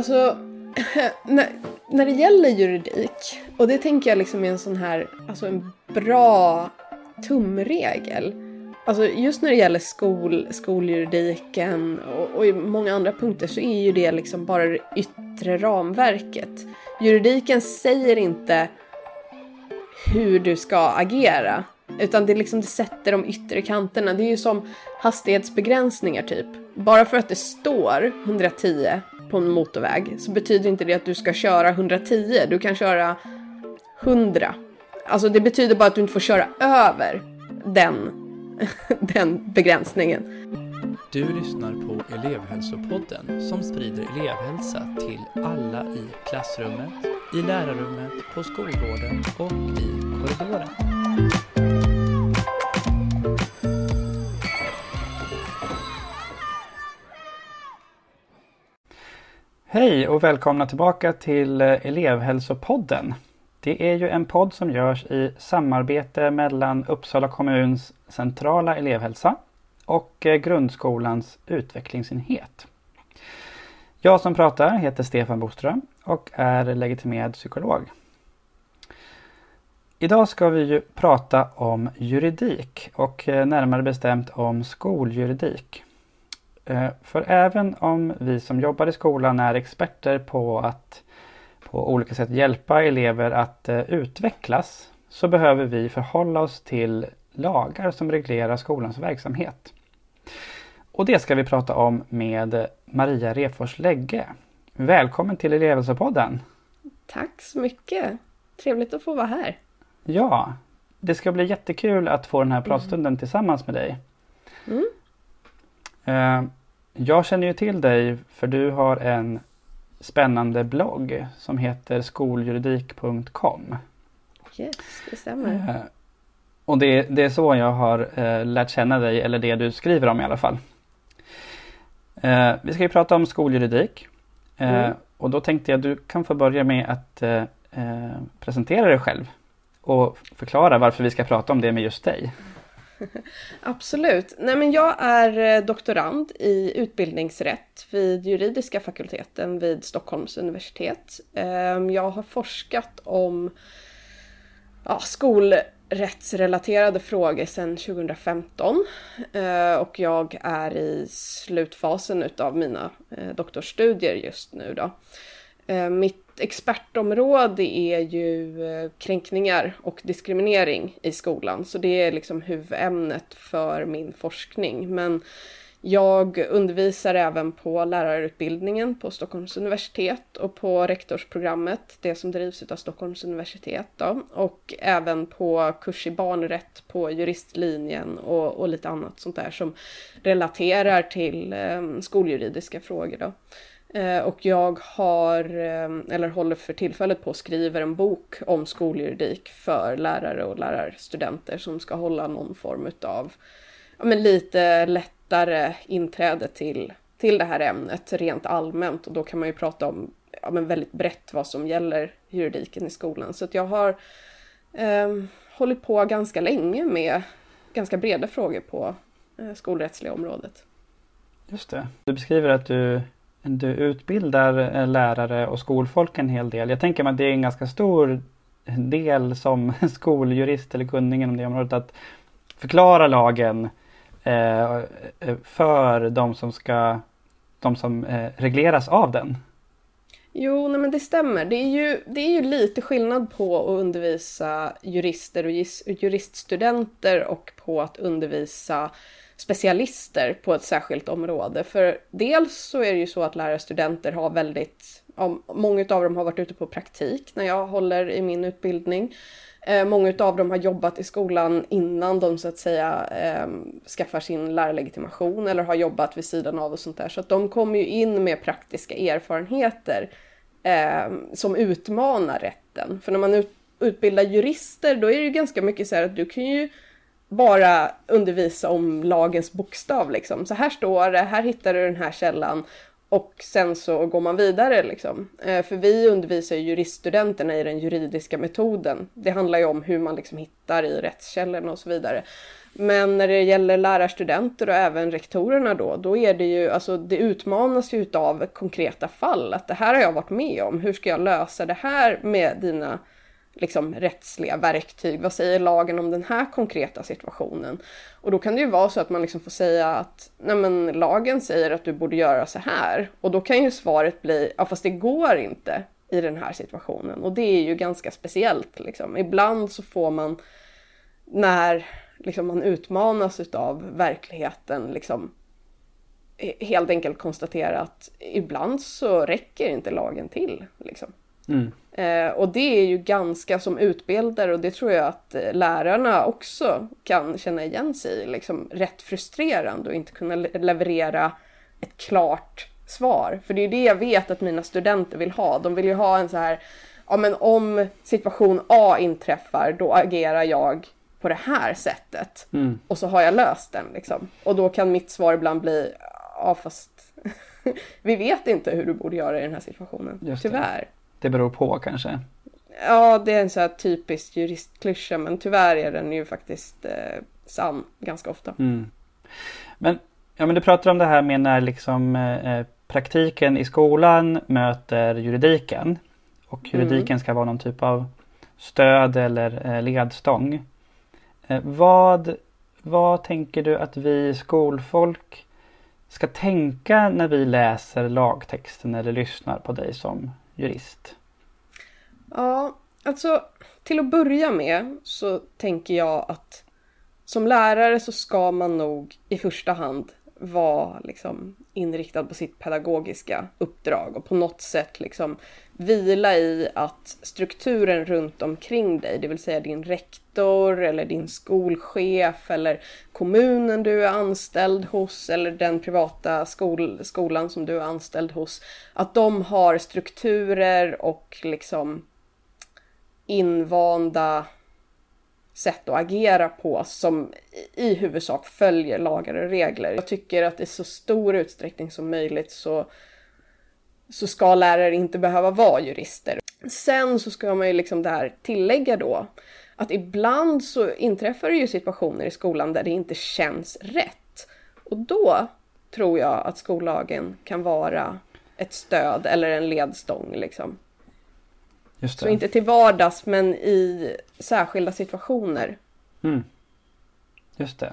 Alltså, när, när det gäller juridik, och det tänker jag liksom är en sån här, alltså en bra tumregel. Alltså just när det gäller skol, skoljuridiken och, och i många andra punkter så är ju det liksom bara det yttre ramverket. Juridiken säger inte hur du ska agera. Utan det, liksom, det sätter de yttre kanterna. Det är ju som hastighetsbegränsningar typ. Bara för att det står 110 på en motorväg så betyder inte det att du ska köra 110. Du kan köra 100. Alltså det betyder bara att du inte får köra över den, den begränsningen. Du lyssnar på elevhälsopodden som sprider elevhälsa till alla i klassrummet, i lärarrummet, på skolgården och i korridoren. Hej och välkomna tillbaka till eh, elevhälsopodden. Det är ju en podd som görs i samarbete mellan Uppsala kommuns centrala elevhälsa och eh, grundskolans utvecklingsenhet. Jag som pratar heter Stefan Boström och är legitimerad psykolog. Idag ska vi ju prata om juridik och eh, närmare bestämt om skoljuridik. Eh, för även om vi som jobbar i skolan är experter på att på olika sätt hjälpa elever att utvecklas så behöver vi förhålla oss till lagar som reglerar skolans verksamhet. Och det ska vi prata om med Maria Refors Lägge. Välkommen till Elevhälsopodden! Tack så mycket! Trevligt att få vara här. Ja, det ska bli jättekul att få den här pratstunden mm. tillsammans med dig. Mm. Jag känner ju till dig för du har en spännande blogg som heter skoljuridik.com. Yes, det stämmer. Eh, och det, det, är så jag har eh, lärt känna dig, eller det du skriver om i alla fall. Eh, vi ska ju prata om skoljuridik. Eh, mm. Och då tänkte jag att du kan få börja med att eh, eh, presentera dig själv. Och förklara varför vi ska prata om det med just dig. Absolut. Nej, men jag är eh, doktorand i utbildningsrätt vid juridiska fakulteten vid Stockholms universitet. Ehm, jag har forskat om ja, skolrättsrelaterade frågor sedan 2015 ehm, och jag är i slutfasen utav mina eh, doktorsstudier just nu då. Eh, mitt expertområde är ju eh, kränkningar och diskriminering i skolan så det är liksom huvudämnet för min forskning men jag undervisar även på lärarutbildningen på Stockholms universitet och på rektorsprogrammet, det som drivs av Stockholms universitet då, och även på kurs i barnrätt på juristlinjen och, och lite annat sånt där som relaterar till eh, skoljuridiska frågor då. Eh, och jag har, ehm, eller håller för tillfället på att skriva en bok om skoljuridik för lärare och lärarstudenter som ska hålla någon form utav ja, men lite lättare inträde till, till det här ämnet rent allmänt och då kan man ju prata om ja, men väldigt brett vad som gäller juridiken i skolan. Så att jag har eh, hållit på ganska länge med ganska breda frågor på eh, skolrättsliga området. Just det. Du beskriver att du, du utbildar eh, lärare och skolfolk en hel del. Jag tänker mig att det är en ganska stor del som skoljurist eller kunnig inom det området att förklara lagen eh, eh, för de som ska de som regleras av den. Jo, nej men det stämmer. Det är, ju, det är ju lite skillnad på att undervisa jurister och juriststudenter och på att undervisa specialister på ett särskilt område. För dels så är det ju så att lärarstudenter har väldigt, ja, många av dem har varit ute på praktik när jag håller i min utbildning. Eh, många av dem har jobbat i skolan innan de så att säga eh, skaffar sin lärarlegitimation eller har jobbat vid sidan av och sånt där. Så att de kommer ju in med praktiska erfarenheter eh, som utmanar rätten. För när man ut, utbildar jurister då är det ju ganska mycket så här att du kan ju bara undervisa om lagens bokstav liksom. Så här står det, här hittar du den här källan och sen så går man vidare liksom. Eh, för vi undervisar ju juriststudenterna i den juridiska metoden. Det handlar ju om hur man liksom hittar i rättskällorna och så vidare. Men när det gäller lärarstudenter och även rektorerna då, då är det ju, alltså det utmanas ju utav konkreta fall. Att det här har jag varit med om, hur ska jag lösa det här med dina liksom rättsliga verktyg. Vad säger lagen om den här konkreta situationen? Och då kan det ju vara så att man liksom får säga att nej men, lagen säger att du borde göra så här. Och då kan ju svaret bli, ja fast det går inte i den här situationen. Och det är ju ganska speciellt. Liksom. Ibland så får man, när liksom, man utmanas utav verkligheten, liksom, helt enkelt konstatera att ibland så räcker inte lagen till. Liksom. Mm. Eh, och det är ju ganska som utbildare och det tror jag att eh, lärarna också kan känna igen sig i. Liksom, rätt frustrerande att inte kunna leverera ett klart svar. För det är det jag vet att mina studenter vill ha. De vill ju ha en så här, ja men om situation A inträffar då agerar jag på det här sättet. Mm. Och så har jag löst den liksom. Och då kan mitt svar ibland bli, ja fast vi vet inte hur du borde göra i den här situationen. Tyvärr det beror på kanske? Ja, det är en så här typisk juristklyscha men tyvärr är den ju faktiskt eh, sann ganska ofta. Mm. Men, ja, men du pratar om det här med när liksom eh, praktiken i skolan möter juridiken. Och juridiken mm. ska vara någon typ av stöd eller eh, ledstång. Eh, vad, vad tänker du att vi skolfolk ska tänka när vi läser lagtexten eller lyssnar på dig som jurist? Ja, alltså till att börja med så tänker jag att som lärare så ska man nog i första hand vara liksom inriktad på sitt pedagogiska uppdrag och på något sätt liksom vila i att strukturen runt omkring dig, det vill säga din rektor eller din skolchef eller kommunen du är anställd hos eller den privata skol, skolan som du är anställd hos, att de har strukturer och liksom invanda sätt att agera på som i huvudsak följer lagar och regler. Jag tycker att i så stor utsträckning som möjligt så, så ska lärare inte behöva vara jurister. Sen så ska man ju liksom där tillägga då att ibland så inträffar det ju situationer i skolan där det inte känns rätt. Och då tror jag att skollagen kan vara ett stöd eller en ledstång liksom. Så inte till vardags men i särskilda situationer. Mm. Just det.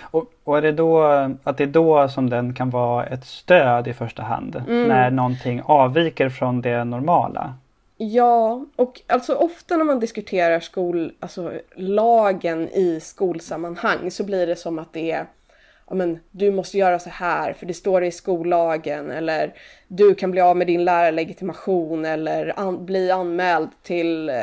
Och, och, är det då att det är då som den kan vara ett stöd i första hand? Mm. När någonting avviker från det normala? Ja, och alltså ofta när man diskuterar skol, alltså lagen i skolsammanhang så blir det som att det är ja, men, du måste göra så här för det står i skollagen eller du kan bli av med din lärarlegitimation eller an, bli anmäld till eh,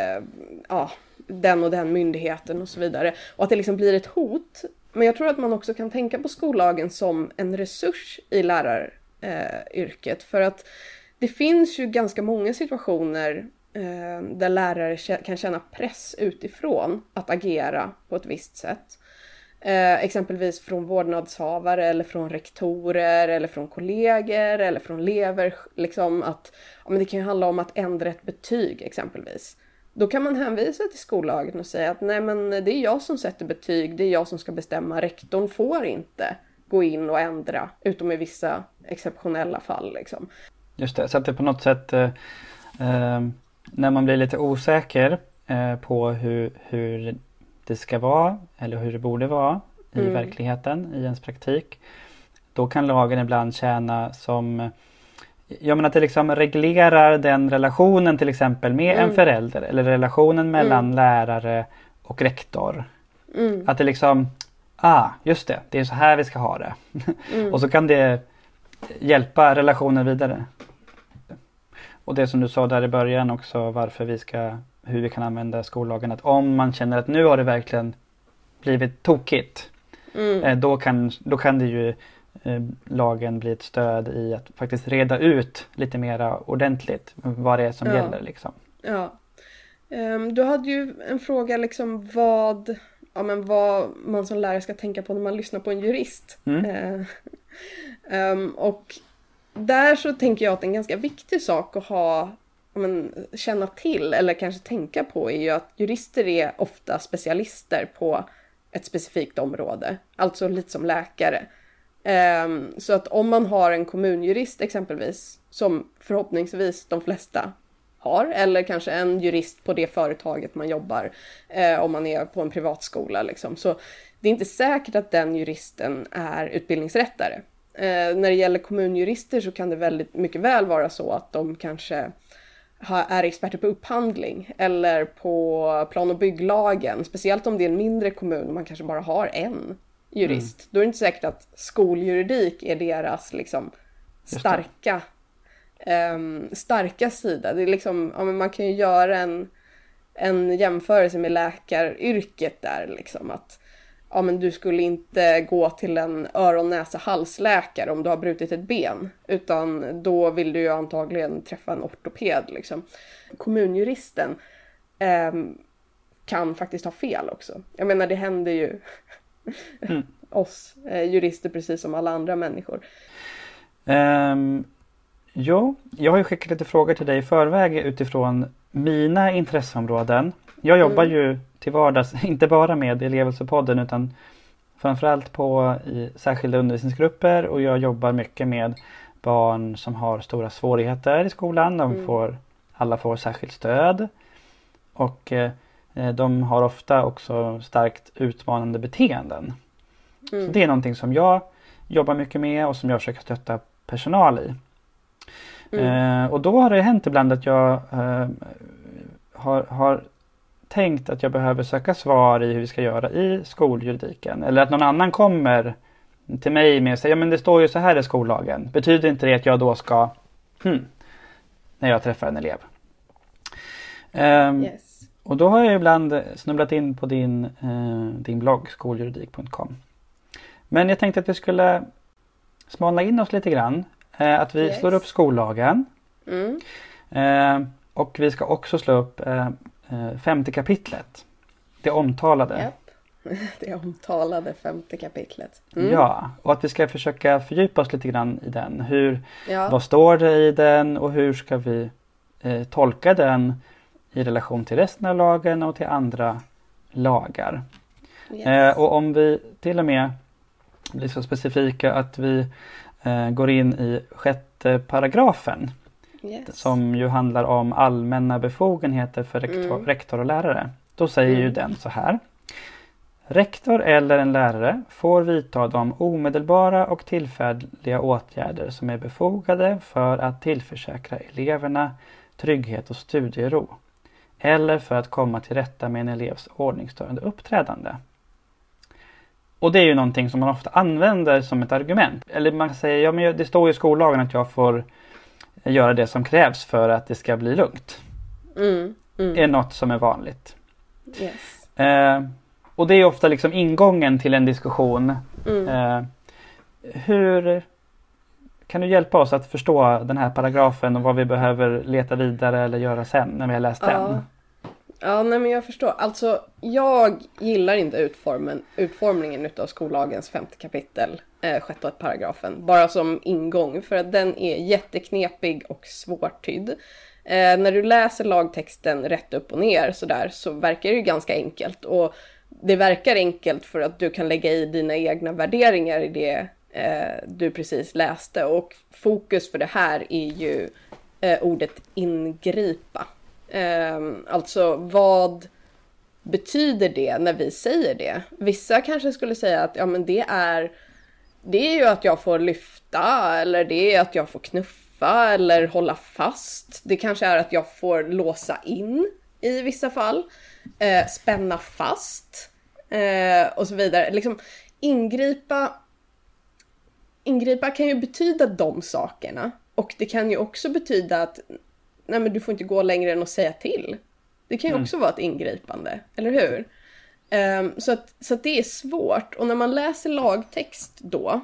ja, den och den myndigheten och så vidare. Och att det liksom blir ett hot. Men jag tror att man också kan tänka på skollagen som en resurs i läraryrket eh, för att det finns ju ganska många situationer eh, där lärare kan känna press utifrån att agera på ett visst sätt. Eh, exempelvis från vårdnadshavare eller från rektorer eller från kollegor eller från elever. Liksom att, ja, men det kan ju handla om att ändra ett betyg exempelvis. Då kan man hänvisa till skollagen och säga att nej men det är jag som sätter betyg, det är jag som ska bestämma. Rektorn får inte gå in och ändra utom i vissa exceptionella fall. Liksom. Just det, så att det på något sätt eh, eh när man blir lite osäker eh, på hur, hur det ska vara eller hur det borde vara i mm. verkligheten, i ens praktik. Då kan lagen ibland tjäna som Ja men att det liksom reglerar den relationen till exempel med mm. en förälder eller relationen mellan mm. lärare och rektor. Mm. Att det liksom, ah just det, det är så här vi ska ha det. Mm. och så kan det hjälpa relationen vidare. Och det som du sa där i början också varför vi ska hur vi kan använda skollagen. Att om man känner att nu har det verkligen blivit tokigt. Mm. Eh, då, kan, då kan det ju eh, lagen bli ett stöd i att faktiskt reda ut lite mera ordentligt vad det är som ja. gäller. Liksom. Ja. Um, du hade ju en fråga liksom vad, ja, men vad man som lärare ska tänka på när man lyssnar på en jurist. Mm. Uh, um, och där så tänker jag att en ganska viktig sak att ha men, känna till eller kanske tänka på är ju att jurister är ofta specialister på ett specifikt område. Alltså lite som läkare. Um, så att om man har en kommunjurist exempelvis, som förhoppningsvis de flesta har, eller kanske en jurist på det företaget man jobbar, eh, om man är på en privatskola liksom. Så det är inte säkert att den juristen är utbildningsrättare. Eh, när det gäller kommunjurister så kan det väldigt mycket väl vara så att de kanske är experter på upphandling eller på plan och bygglagen, speciellt om det är en mindre kommun och man kanske bara har en jurist. Mm. Då är det inte säkert att skoljuridik är deras liksom starka, um, starka sida. Det är liksom, ja, man kan ju göra en, en jämförelse med läkaryrket där liksom att ja men du skulle inte gå till en öron, näsa, halsläkare om du har brutit ett ben. Utan då vill du ju antagligen träffa en ortoped liksom. Kommunjuristen eh, kan faktiskt ha fel också. Jag menar det händer ju mm. oss eh, jurister precis som alla andra människor. Um, jo, jag har ju skickat lite frågor till dig i förväg utifrån mina intresseområden. Jag jobbar mm. ju till vardags, inte bara med Elevhälsopodden utan framförallt på i särskilda undervisningsgrupper och jag jobbar mycket med barn som har stora svårigheter i skolan. De mm. får, alla får särskilt stöd. Och eh, de har ofta också starkt utmanande beteenden. Mm. Så Det är någonting som jag jobbar mycket med och som jag försöker stötta personal i. Mm. Eh, och då har det hänt ibland att jag eh, har, har tänkt att jag behöver söka svar i hur vi ska göra i skoljuridiken. Eller att någon annan kommer till mig med och säger ja men det står ju så här i skollagen. Betyder inte det att jag då ska hmm, när jag träffar en elev? Um, yes. Och då har jag ibland snubblat in på din, uh, din blogg skoljuridik.com. Men jag tänkte att vi skulle smalna in oss lite grann. Uh, att vi yes. slår upp skollagen. Mm. Uh, och vi ska också slå upp Eh, femte kapitlet. Det omtalade. Yep. Det omtalade femte kapitlet. Mm. Ja, och att vi ska försöka fördjupa oss lite grann i den. Hur, ja. Vad står det i den och hur ska vi eh, tolka den i relation till resten av lagen och till andra lagar. Yes. Eh, och om vi till och med blir så specifika att vi eh, går in i sjätte paragrafen Yes. Som ju handlar om allmänna befogenheter för rektor, mm. rektor och lärare. Då säger mm. ju den så här. Rektor eller en lärare får vidta de omedelbara och tillfälliga åtgärder som är befogade för att tillförsäkra eleverna trygghet och studiero. Eller för att komma till rätta med en elevs ordningsstörande uppträdande. Och det är ju någonting som man ofta använder som ett argument. Eller man säger, ja men det står ju i skollagen att jag får göra det som krävs för att det ska bli lugnt. Mm, mm. är något som är vanligt. Yes. Eh, och det är ofta liksom ingången till en diskussion. Mm. Eh, hur kan du hjälpa oss att förstå den här paragrafen och vad vi behöver leta vidare eller göra sen när vi har läst ja. den? Ja, nej men jag förstår. Alltså, jag gillar inte utformen, utformningen utav skollagens femte kapitel, eh, sjätte paragrafen, bara som ingång, för att den är jätteknepig och svårtydd. Eh, när du läser lagtexten rätt upp och ner sådär så verkar det ju ganska enkelt och det verkar enkelt för att du kan lägga i dina egna värderingar i det eh, du precis läste och fokus för det här är ju eh, ordet ingripa. Ehm, alltså vad betyder det när vi säger det? Vissa kanske skulle säga att ja men det är det är ju att jag får lyfta eller det är att jag får knuffa eller hålla fast. Det kanske är att jag får låsa in i vissa fall. Eh, spänna fast eh, och så vidare. Liksom ingripa. Ingripa kan ju betyda de sakerna och det kan ju också betyda att nej men du får inte gå längre än att säga till. Det kan ju mm. också vara ett ingripande, eller hur? Um, så att, så att det är svårt och när man läser lagtext då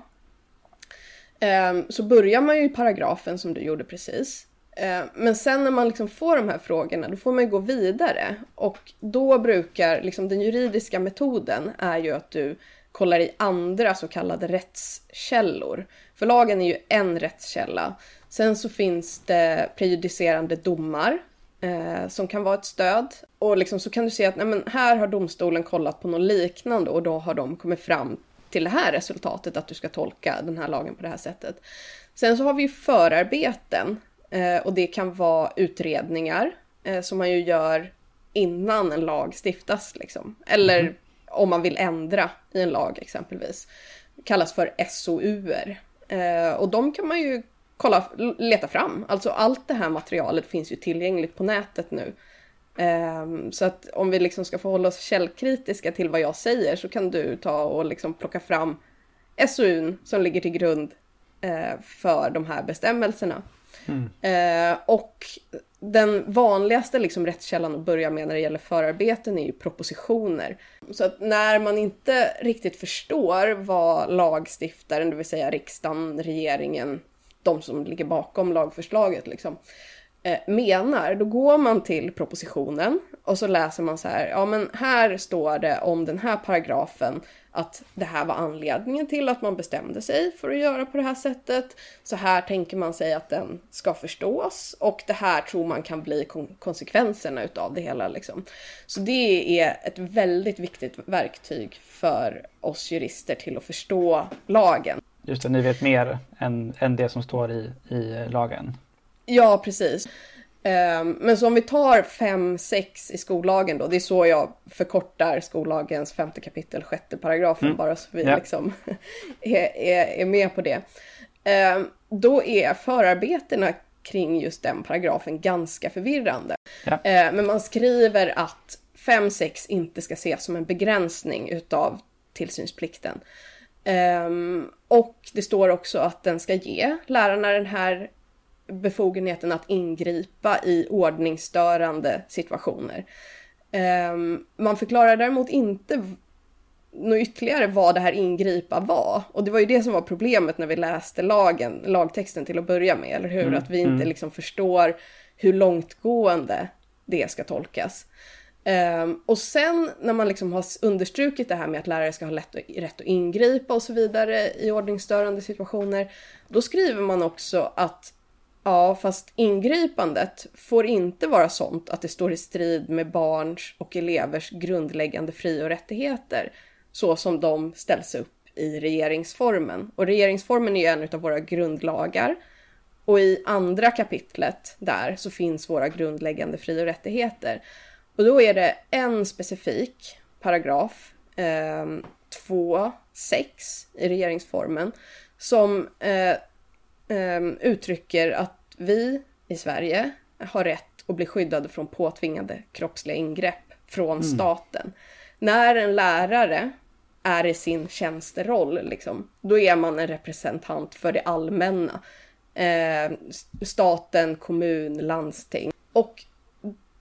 um, så börjar man ju i paragrafen som du gjorde precis. Uh, men sen när man liksom får de här frågorna då får man ju gå vidare och då brukar liksom den juridiska metoden är ju att du kollar i andra så kallade rättskällor För lagen är ju en rättskälla. Sen så finns det prejudicerande domar eh, som kan vara ett stöd. Och liksom så kan du se att nej men här har domstolen kollat på något liknande och då har de kommit fram till det här resultatet, att du ska tolka den här lagen på det här sättet. Sen så har vi ju förarbeten eh, och det kan vara utredningar eh, som man ju gör innan en lag stiftas. Liksom. Eller mm. om man vill ändra i en lag exempelvis. Kallas för SOUer. Eh, och de kan man ju kolla, leta fram. Alltså allt det här materialet finns ju tillgängligt på nätet nu. Um, så att om vi liksom ska förhålla oss källkritiska till vad jag säger så kan du ta och liksom plocka fram SOUn som ligger till grund uh, för de här bestämmelserna. Mm. Uh, och den vanligaste liksom rättskällan att börja med när det gäller förarbeten är ju propositioner. Så att när man inte riktigt förstår vad lagstiftaren, det vill säga riksdagen, regeringen, de som ligger bakom lagförslaget liksom, eh, menar, då går man till propositionen och så läser man så här, ja men här står det om den här paragrafen att det här var anledningen till att man bestämde sig för att göra på det här sättet. Så här tänker man sig att den ska förstås och det här tror man kan bli konsekvenserna utav det hela. Liksom. Så det är ett väldigt viktigt verktyg för oss jurister till att förstå lagen. Just det, ni vet mer än, än det som står i, i lagen. Ja, precis. Ehm, men så om vi tar 5-6 i skollagen då, det är så jag förkortar skollagens femte kapitel, sjätte paragrafen, mm. bara så vi ja. liksom är, är, är, med på det. Ehm, då är förarbetena kring just den paragrafen ganska förvirrande. Ehm, men man skriver att 5-6 inte ska ses som en begränsning utav tillsynsplikten. Och det står också att den ska ge lärarna den här befogenheten att ingripa i ordningsstörande situationer. Um, man förklarar däremot inte något ytterligare vad det här ingripa var. Och det var ju det som var problemet när vi läste lagen, lagtexten till att börja med, eller hur? Mm, att vi inte mm. liksom förstår hur långtgående det ska tolkas. Um, och sen när man liksom har understrukit det här med att lärare ska ha lätt och, rätt att ingripa och så vidare i ordningsstörande situationer, då skriver man också att Ja, fast ingripandet får inte vara sånt att det står i strid med barns och elevers grundläggande fri och rättigheter, så som de ställs upp i regeringsformen. Och regeringsformen är ju en av våra grundlagar. Och i andra kapitlet där så finns våra grundläggande fri och rättigheter. Och då är det en specifik paragraf, eh, 2.6 i regeringsformen, som eh, eh, uttrycker att vi i Sverige har rätt att bli skyddade från påtvingade kroppsliga ingrepp från mm. staten. När en lärare är i sin tjänsteroll, liksom, då är man en representant för det allmänna. Eh, staten, kommun, landsting. Och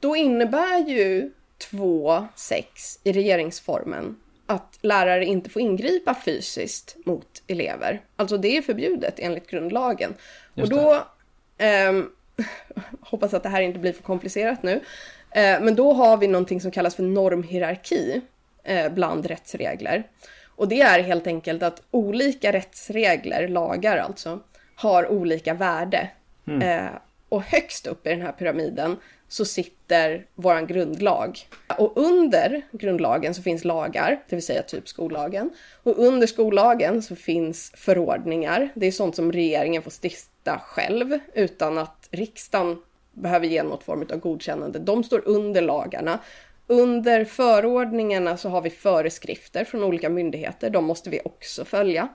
då innebär ju 2.6 i regeringsformen att lärare inte får ingripa fysiskt mot elever. Alltså det är förbjudet enligt grundlagen. Just och då Um, hoppas att det här inte blir för komplicerat nu. Uh, men då har vi någonting som kallas för normhierarki uh, bland rättsregler. Och det är helt enkelt att olika rättsregler, lagar alltså, har olika värde. Mm. Uh, och högst upp i den här pyramiden så sitter våran grundlag. Och under grundlagen så finns lagar, det vill säga typ skollagen. Och under skollagen så finns förordningar. Det är sånt som regeringen får stifta själv utan att riksdagen behöver ge något form av godkännande. De står under lagarna. Under förordningarna så har vi föreskrifter från olika myndigheter. De måste vi också följa.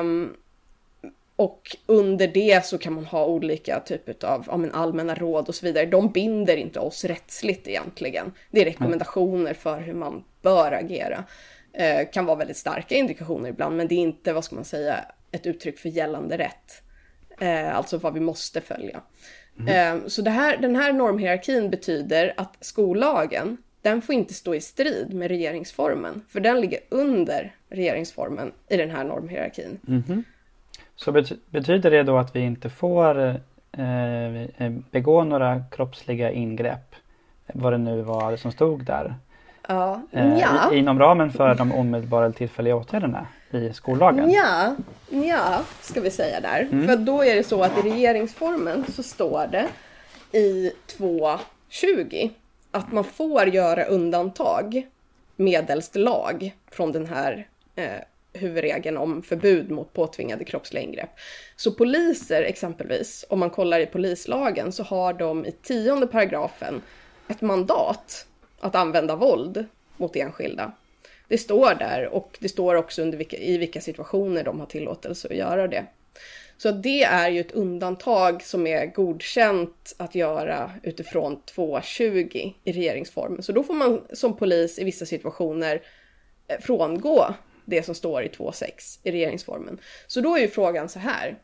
Um, och under det så kan man ha olika typer av ja, men allmänna råd och så vidare. De binder inte oss rättsligt egentligen. Det är rekommendationer för hur man bör agera. Eh, kan vara väldigt starka indikationer ibland, men det är inte, vad ska man säga, ett uttryck för gällande rätt. Eh, alltså vad vi måste följa. Mm. Eh, så här, den här normhierarkin betyder att skollagen, den får inte stå i strid med regeringsformen, för den ligger under regeringsformen i den här normhierarkin. Mm. Så betyder det då att vi inte får eh, eh, begå några kroppsliga ingrepp? Vad det nu var som stod där. Ja. Eh, ja. Inom ramen för de omedelbara tillfälliga åtgärderna i skollagen? Ja, ja ska vi säga där. För då är det så att i regeringsformen så står det i 2.20 att man får göra undantag medelst lag från den här eh, huvudregeln om förbud mot påtvingade kroppsliga ingrepp. Så poliser exempelvis, om man kollar i polislagen så har de i tionde paragrafen ett mandat att använda våld mot enskilda. Det står där och det står också under vilka, i vilka situationer de har tillåtelse att göra det. Så det är ju ett undantag som är godkänt att göra utifrån 2.20 i regeringsformen. Så då får man som polis i vissa situationer eh, frångå det som står i 2.6 i regeringsformen. Så då är ju frågan så här.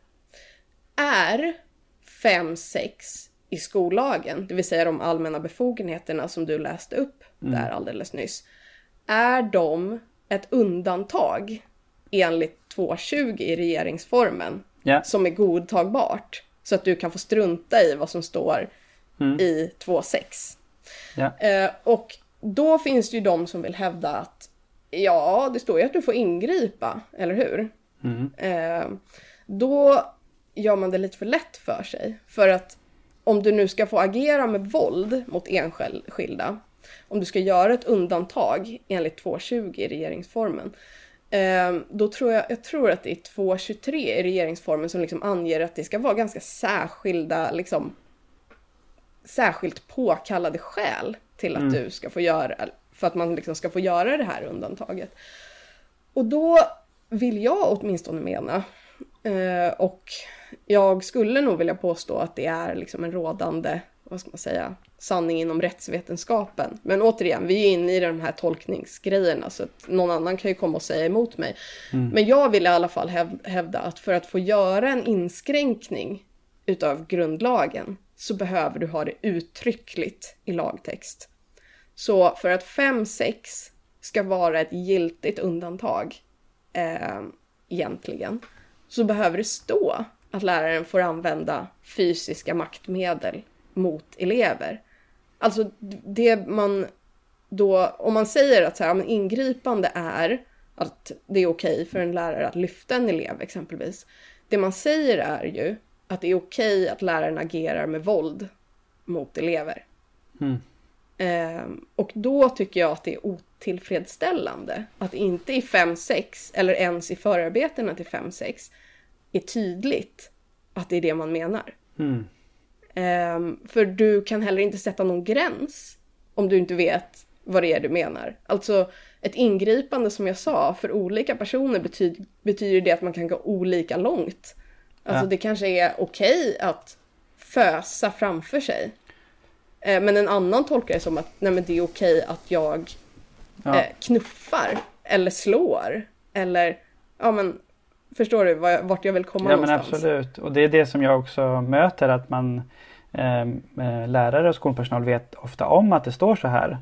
Är 5.6 i skollagen, det vill säga de allmänna befogenheterna som du läste upp där alldeles nyss, är de ett undantag enligt 2.20 i regeringsformen Ja. som är godtagbart så att du kan få strunta i vad som står i 2.6. Ja. Eh, och då finns det ju de som vill hävda att ja, det står ju att du får ingripa, eller hur? Eh, då gör man det lite för lätt för sig. För att om du nu ska få agera med våld mot enskilda, om du ska göra ett undantag enligt 2.20 i regeringsformen, eh, då tror jag, jag tror att det är 2.23 i regeringsformen som liksom anger att det ska vara ganska särskilda, liksom, särskilt påkallade skäl till att du ska få göra, för att man liksom ska få göra det här undantaget. Och då vill jag åtminstone mena, eh, och jag skulle nog vilja påstå att det är liksom en rådande, vad ska man säga, sanning inom rättsvetenskapen. Men återigen, vi är inne i de här tolkningsgrejerna så att någon annan kan ju komma och säga emot mig. Men jag vill i alla fall häv- hävda att för att få göra en inskränkning utav grundlagen så behöver du ha det uttryckligt i lagtext. Så för att 5-6 ska vara ett giltigt undantag eh, egentligen så behöver det stå att läraren får använda fysiska maktmedel mot elever. Alltså det man då, om man säger att så här, ingripande är att det är okej för en lärare att lyfta en elev exempelvis. Det man säger är ju att det är okej att läraren agerar med våld mot elever. Mm och då tycker jag att det är otillfredsställande att inte i 5-6 eller ens i förarbetena till 5-6 är tydligt att det är det man menar. Mm. Ehm, för du kan heller inte sätta någon gräns om du inte vet vad det är du menar. Alltså ett ingripande som jag sa, för olika personer betyder, betyder det att man kan gå olika långt. Alltså Ja. det kanske är okej att fösa framför sig. Eh, Men en annan tolkar det som att nej, men det är okej att jag Ja. eh, knuffar eller slår. Eller, ja men, förstår du jag- vart jag vill komma Ja men någonstans? absolut. Och det är det som jag också möter att man eh, eh, lärare och skolpersonal vet ofta om att det står så här. Eh,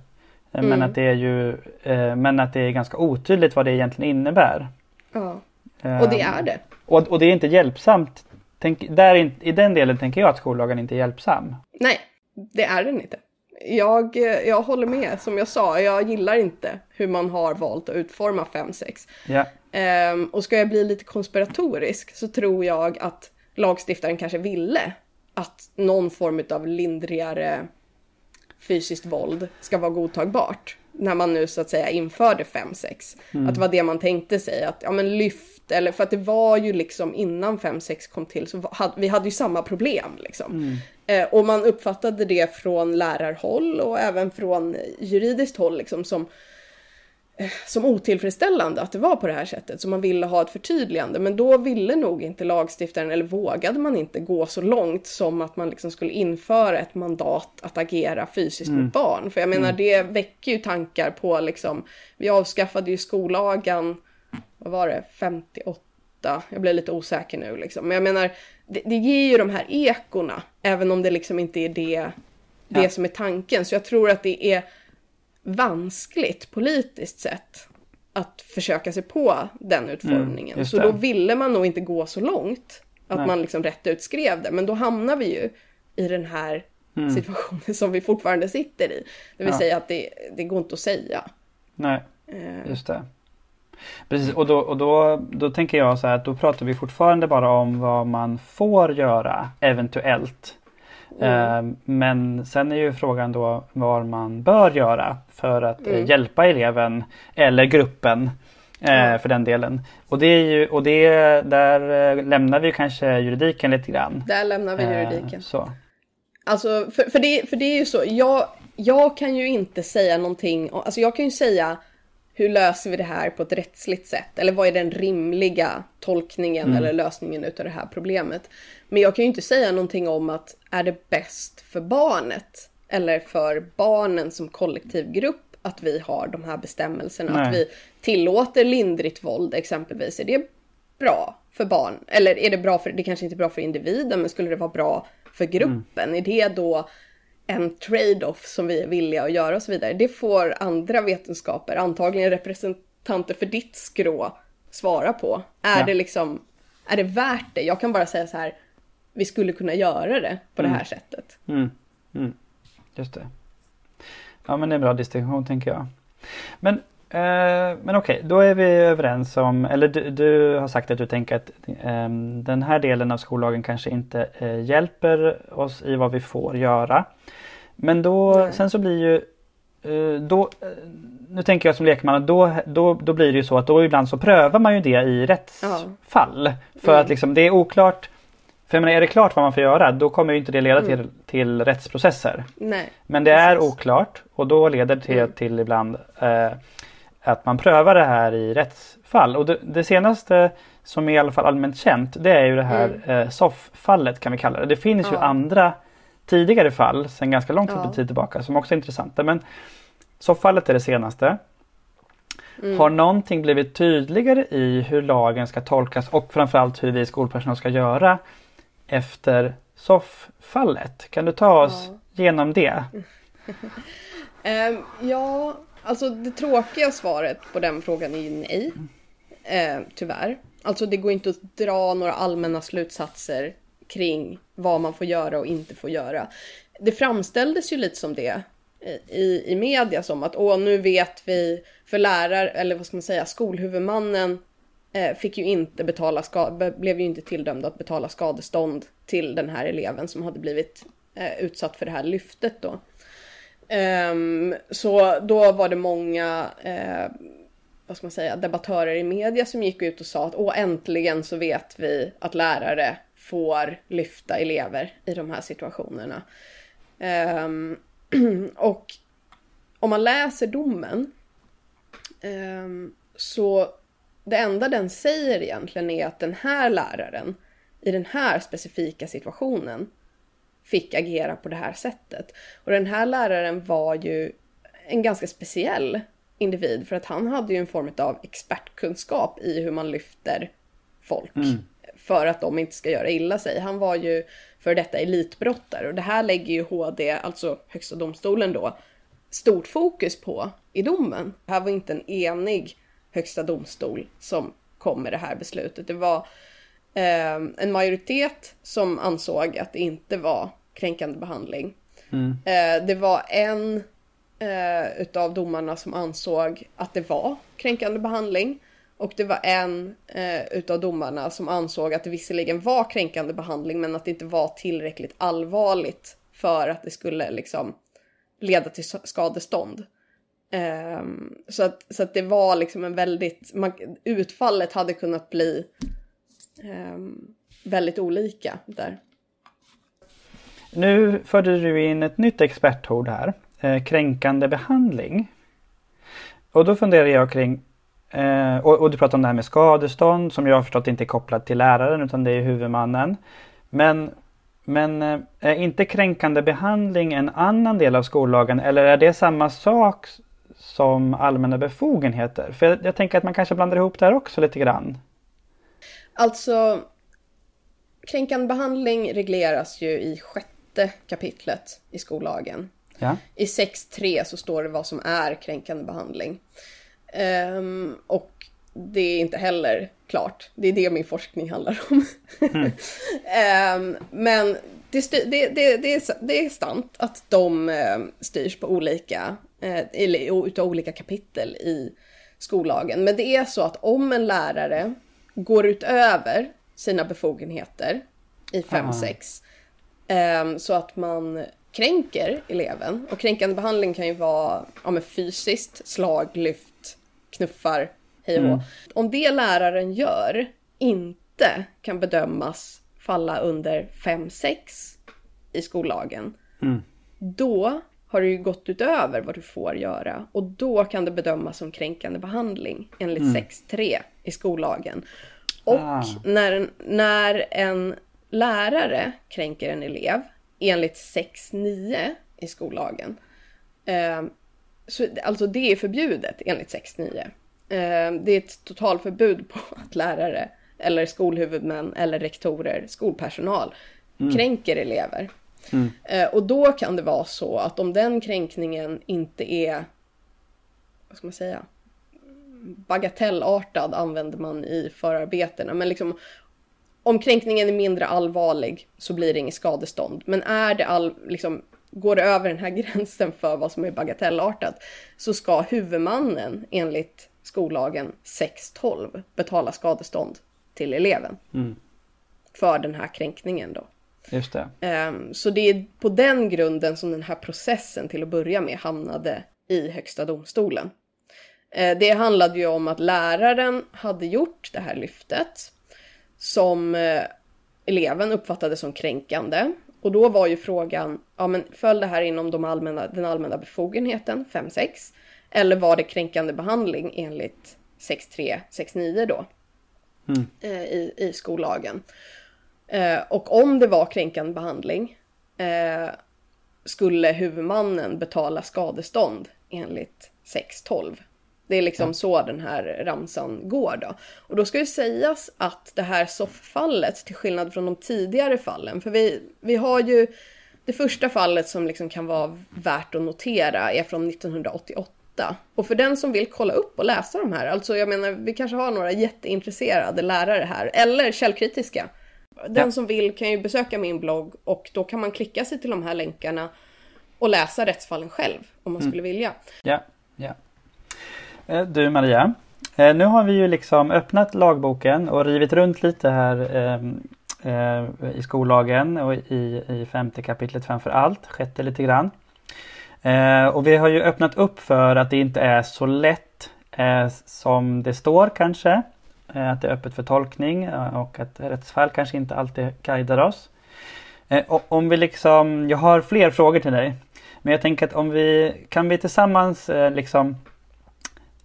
Men Mm. att det är ju eh, men att det är ganska otydligt vad det egentligen innebär. Ja, Eh, och det är det. Och, och det är inte hjälpsamt. Tänk, där, I den delen tänker jag att skollagen inte är hjälpsam. Nej, det är den inte. Jag, jag håller med, som jag sa, jag gillar inte hur man har valt att utforma 5-6. Ja, Ehm, och ska jag bli lite konspiratorisk så tror jag att lagstiftaren kanske ville att någon form av lindrigare fysiskt våld ska vara godtagbart. När man nu så att säga införde 5-6. Att det var det man tänkte sig, att ja men lyft, eller för att det var ju liksom innan 5-6 kom till så hade vi hade ju samma problem liksom. Eh, och man uppfattade det från lärarhåll och även från juridiskt håll liksom som som otillfredsställande att det var på det här sättet, så man ville ha ett förtydligande. Men då ville nog inte lagstiftaren, eller vågade man inte gå så långt som att man liksom skulle införa ett mandat att agera fysiskt mot barn. För jag menar, det väcker ju tankar på liksom, vi avskaffade ju skollagen, vad var det, 58? Jag blir lite osäker nu liksom. Men jag menar, det, det ger ju de här ekorna, även om det liksom inte är det, det Ja. som är tanken. Så jag tror att det är vanskligt politiskt sett att försöka sig på den utformningen. just så då ville man nog inte gå så långt att Nej. man liksom rätt ut skrev det. Men då hamnar vi ju i den här situationen som vi fortfarande sitter i. Det vill Mm. Ja. säga att det, det går inte att säga. nej, Eh, just det. Precis, och, då, och då, då tänker jag så här att då pratar vi fortfarande bara om vad man får göra eventuellt. Mm. Men sen är ju frågan då vad man bör göra för att eh, mm. hjälpa eleven eller gruppen mm. för den delen. Och det är ju, och det, där eh, lämnar vi kanske juridiken lite grann. Där lämnar vi juridiken. Så. Alltså, för, för, det, för det är ju så, jag, jag kan ju inte säga någonting, alltså jag kan ju säga hur löser vi det här på ett rättsligt sätt? Eller vad är den rimliga tolkningen mm. eller lösningen utav det här problemet? Men jag kan ju inte säga någonting om att är det bäst för barnet eller för barnen som kollektiv grupp att vi har de här bestämmelserna. Nej. Att vi tillåter lindrigt våld exempelvis. Är det bra för barn? Eller är det bra för, det kanske inte är bra för individen, men skulle det vara bra för gruppen? Mm. Är det då en trade-off som vi är villiga att göra och så vidare? Det får andra vetenskaper, antagligen representanter för ditt skrå, svara på. Är ja. det liksom, är det värt det? Jag kan bara säga så här, vi skulle kunna göra det på mm. det här sättet. Mm. Mm. Just det. Ja men det är en bra distinktion tänker jag. Men, men okej, då är vi överens om, eller du, du har sagt att du tänker att eh, den här delen av skollagen kanske inte eh, hjälper oss i vad vi får göra. Men då, Nej. sen så blir ju eh, då, eh, nu tänker jag som lekman, då, då, då blir det ju så att då ibland så prövar man ju det i rättsfall. Ja. För mm. att liksom det är oklart för jag menar, är det klart vad man får göra då kommer ju inte det leda till, mm. till rättsprocesser. Nej, Men det precis. är oklart och då leder det till, mm. till ibland eh, att man prövar det här i rättsfall. Och det, det, senaste som är i alla fall allmänt känt det är ju det här mm. eh, SOF-fallet kan vi kalla det. Det finns ja. ju andra tidigare fall sedan ganska lång ja. tid tillbaka som också är intressanta. Men SOF-fallet är det senaste. Mm. Har någonting blivit tydligare i hur lagen ska tolkas och framförallt hur vi skolpersonal ska göra efter SOF-fallet. Kan du ta oss ja. genom det? um, ja, alltså det tråkiga svaret på den frågan är ju nej. Eh, tyvärr. Alltså det går inte att dra några allmänna slutsatser kring vad man får göra och inte får göra. Det framställdes ju lite som det i, i media som att åh nu vet vi för lärare eller vad ska man säga skolhuvudmannen Eh, fick ju inte betala, blev ju inte tilldömd att betala skadestånd till den här eleven som hade blivit eh, utsatt för det här lyftet då. Um, så då var det många, uh, vad ska man säga, debattörer i media som gick ut och sa att åh äntligen så vet vi att lärare får lyfta elever i de här situationerna. Um, och om man läser domen um, så det enda den säger egentligen är att den här läraren i den här specifika situationen fick agera på det här sättet. Och den här läraren var ju en ganska speciell individ för att han hade ju en form av expertkunskap i hur man lyfter folk mm. för att de inte ska göra illa sig. Han var ju för detta elitbrottare och det här lägger ju HD, alltså högsta domstolen då, stort fokus på i domen. Det här var inte en enig högsta domstol som kom med det här beslutet. Det var eh, en majoritet som ansåg att det inte var kränkande behandling. Mm. Eh, det var en eh, utav domarna som ansåg att det var kränkande behandling. Och det var en eh, utav domarna som ansåg att det visserligen var kränkande behandling men att det inte var tillräckligt allvarligt för att det skulle liksom leda till skadestånd. Um, så, att, så att det var liksom en väldigt, man, utfallet hade kunnat bli um, väldigt olika där. Nu förde du in ett nytt expertord här, eh, kränkande behandling. Och då funderar jag kring, eh, och, och, du pratar om det här med skadestånd som jag har förstått inte är kopplat till läraren utan det är huvudmannen. Men, men eh, är inte kränkande behandling en annan del av skollagen eller är det samma sak som allmänna befogenheter? För jag, jag tänker att man kanske blandar ihop det här också lite grann. Alltså, kränkande behandling regleras ju i sjätte kapitlet i skollagen. Ja. I 6.3 så står det vad som är kränkande behandling. Um, och det är inte heller klart. Det är det min forskning handlar om. Mm. um, men det, det, det, det, är, det är sant att de uh, styrs på olika, uh, eller utav olika kapitel i skollagen. Men det är så att om en lärare går utöver sina befogenheter i 5-6 eh, så att man kränker eleven. Och kränkande behandling kan ju vara ja, fysiskt, slag, lyft, knuffar, hej och mm. Om det läraren gör inte kan bedömas falla under 5-6 i skollagen, mm. då har du ju gått utöver vad du får göra och då kan det bedömas som kränkande behandling enligt mm. 6.3 i skollagen. Och ah. när, när en lärare kränker en elev enligt 6.9 i skollagen, eh, så, alltså det är förbjudet enligt 6.9. Eh, det är ett totalförbud på att lärare eller skolhuvudmän eller rektorer, skolpersonal, mm. kränker elever. Mm. Eh, och då kan det vara så att om den kränkningen inte är, vad ska man säga, bagatellartad använder man i förarbetena. Men liksom, om kränkningen är mindre allvarlig så blir det inget skadestånd. Men är det all, liksom, går det över den här gränsen för vad som är bagatellartat så ska huvudmannen enligt skollagen 6.12 betala skadestånd till eleven. Mm. För den här kränkningen då. Just det. Ehm, så det är på den grunden som den här processen till att börja med hamnade i Högsta domstolen. Ehm, det handlade ju om att läraren hade gjort det här lyftet som eh, eleven uppfattade som kränkande. Och då var ju frågan, ja men föll det här inom de allmänna, den allmänna befogenheten 5-6? Eller var det kränkande behandling enligt 6-3, 6-9 då? Mm. Eh, I, I skollagen. Eh, och om det var kränkande behandling eh, skulle huvudmannen betala skadestånd enligt 6.12. Det är liksom ja. så den här ramsan går då. Och då ska ju sägas att det här sofffallet, till skillnad från de tidigare fallen, för vi, vi har ju det första fallet som liksom kan vara värt att notera är från 1988. Och för den som vill kolla upp och läsa de här, alltså jag menar vi kanske har några jätteintresserade lärare här, eller källkritiska, den ja. som vill kan ju besöka min blogg och då kan man klicka sig till de här länkarna och läsa rättsfallen själv om man mm. skulle vilja. Ja, ja. Eh, du Maria, eh, nu har vi ju liksom öppnat lagboken och rivit runt lite här ehm, eh, i skollagen och i, i femte kapitlet framför allt, sjätte lite grann. Eh, och vi har ju öppnat upp för att det inte är så lätt som det står kanske. Att det är öppet för tolkning och att rättsfall kanske inte alltid guidar oss. Om vi liksom, jag har fler frågor till dig. Men jag tänker att om vi, kan vi tillsammans liksom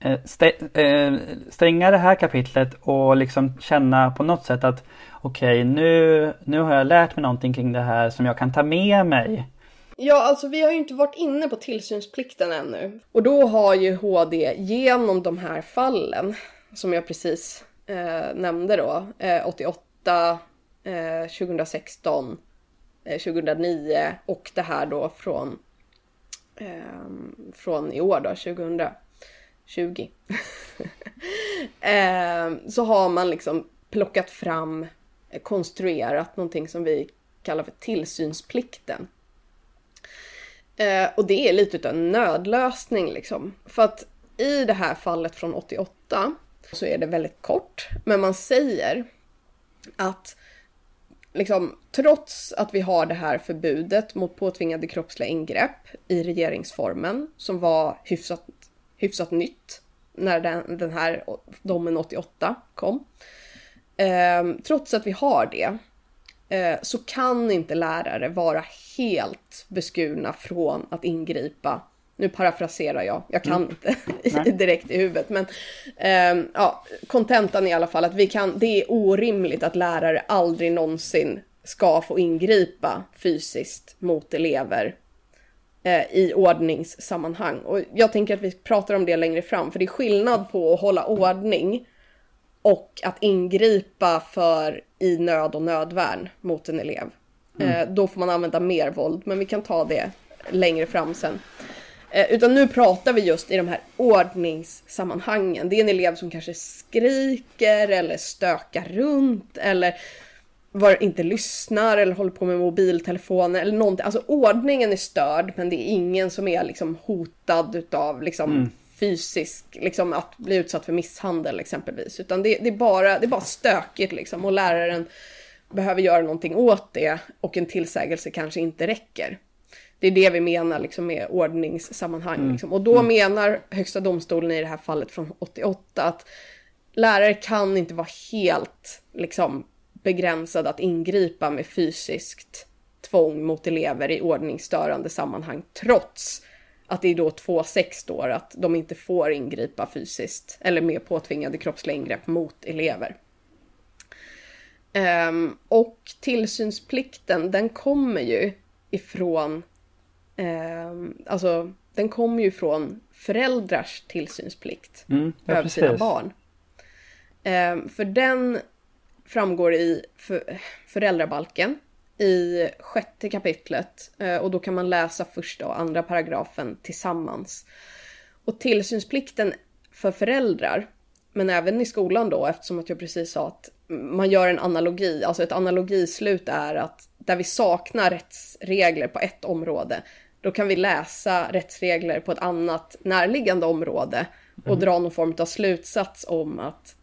Eh, eh, stänga det här kapitlet och liksom känna på något sätt att okej, okay, nu, nu har jag lärt mig någonting kring det här som jag kan ta med mig. Ja, alltså vi har ju inte varit inne på tillsynsplikten ännu. Och då har ju HD genom de här fallen som jag precis eh, nämnde då, eh, 88, eh, 2016, 2009 eh, och det här då från, från i år då, 2000. 20. eh, så har man liksom plockat fram, eh, konstruerat någonting som vi kallar för tillsynsplikten. Eh, och det är lite av en nödlösning liksom. För att i det här fallet från 88 så är det väldigt kort. Men man säger att liksom, trots att vi har det här förbudet mot påtvingade kroppsliga ingrepp i regeringsformen som var hyfsat, hyfsat nytt när den, den här domen 88 kom. Eh, trots att vi har det eh, så kan inte lärare vara helt beskurna från att ingripa nu parafraserar jag, jag kan mm. inte direkt i huvudet. Men eh, ja, kontentan i alla fall att vi kan, det är orimligt att lärare aldrig någonsin ska få ingripa fysiskt mot elever i ordningssammanhang. Och jag tänker att vi pratar om det längre fram, för det är skillnad på att hålla ordning och att ingripa för i nöd och nödvärn mot en elev. Mm. Eh, då får man använda mer våld, men vi kan ta det längre fram sen. Eh, utan nu pratar vi just i de här ordningssammanhangen. Det är en elev som kanske skriker eller stökar runt eller var, inte lyssnar eller håller på med mobiltelefonen eller någonting. Alltså ordningen är störd men det är ingen som är liksom hotad utav liksom mm. fysisk, liksom att bli utsatt för misshandel exempelvis. Utan det, det, är, bara, det är bara stökigt liksom och läraren behöver göra någonting åt det och en tillsägelse kanske inte räcker. Det är det vi menar liksom med ordningssammanhang. Mm. Liksom. Och då mm. menar Högsta domstolen i det här fallet från 88 att lärare kan inte vara helt liksom, begränsade att ingripa med fysiskt tvång mot elever i ordningsstörande sammanhang trots att det är då 2.6 står att de inte får ingripa fysiskt eller med påtvingade kroppsliga ingrepp mot elever. Um, och tillsynsplikten den kommer ju ifrån, um, alltså den kommer ju från föräldrars tillsynsplikt mm, ja, över precis. sina barn. Um, för den framgår i för, föräldrabalken i sjätte kapitlet uh, och då kan man läsa första och andra paragrafen tillsammans. Och tillsynsplikten för föräldrar, men även i skolan då eftersom att jag precis sa att man gör en analogi, alltså ett analogislut är att där vi saknar rättsregler på ett område, då kan vi läsa rättsregler på ett annat närliggande område och mm. dra någon form av slutsats om att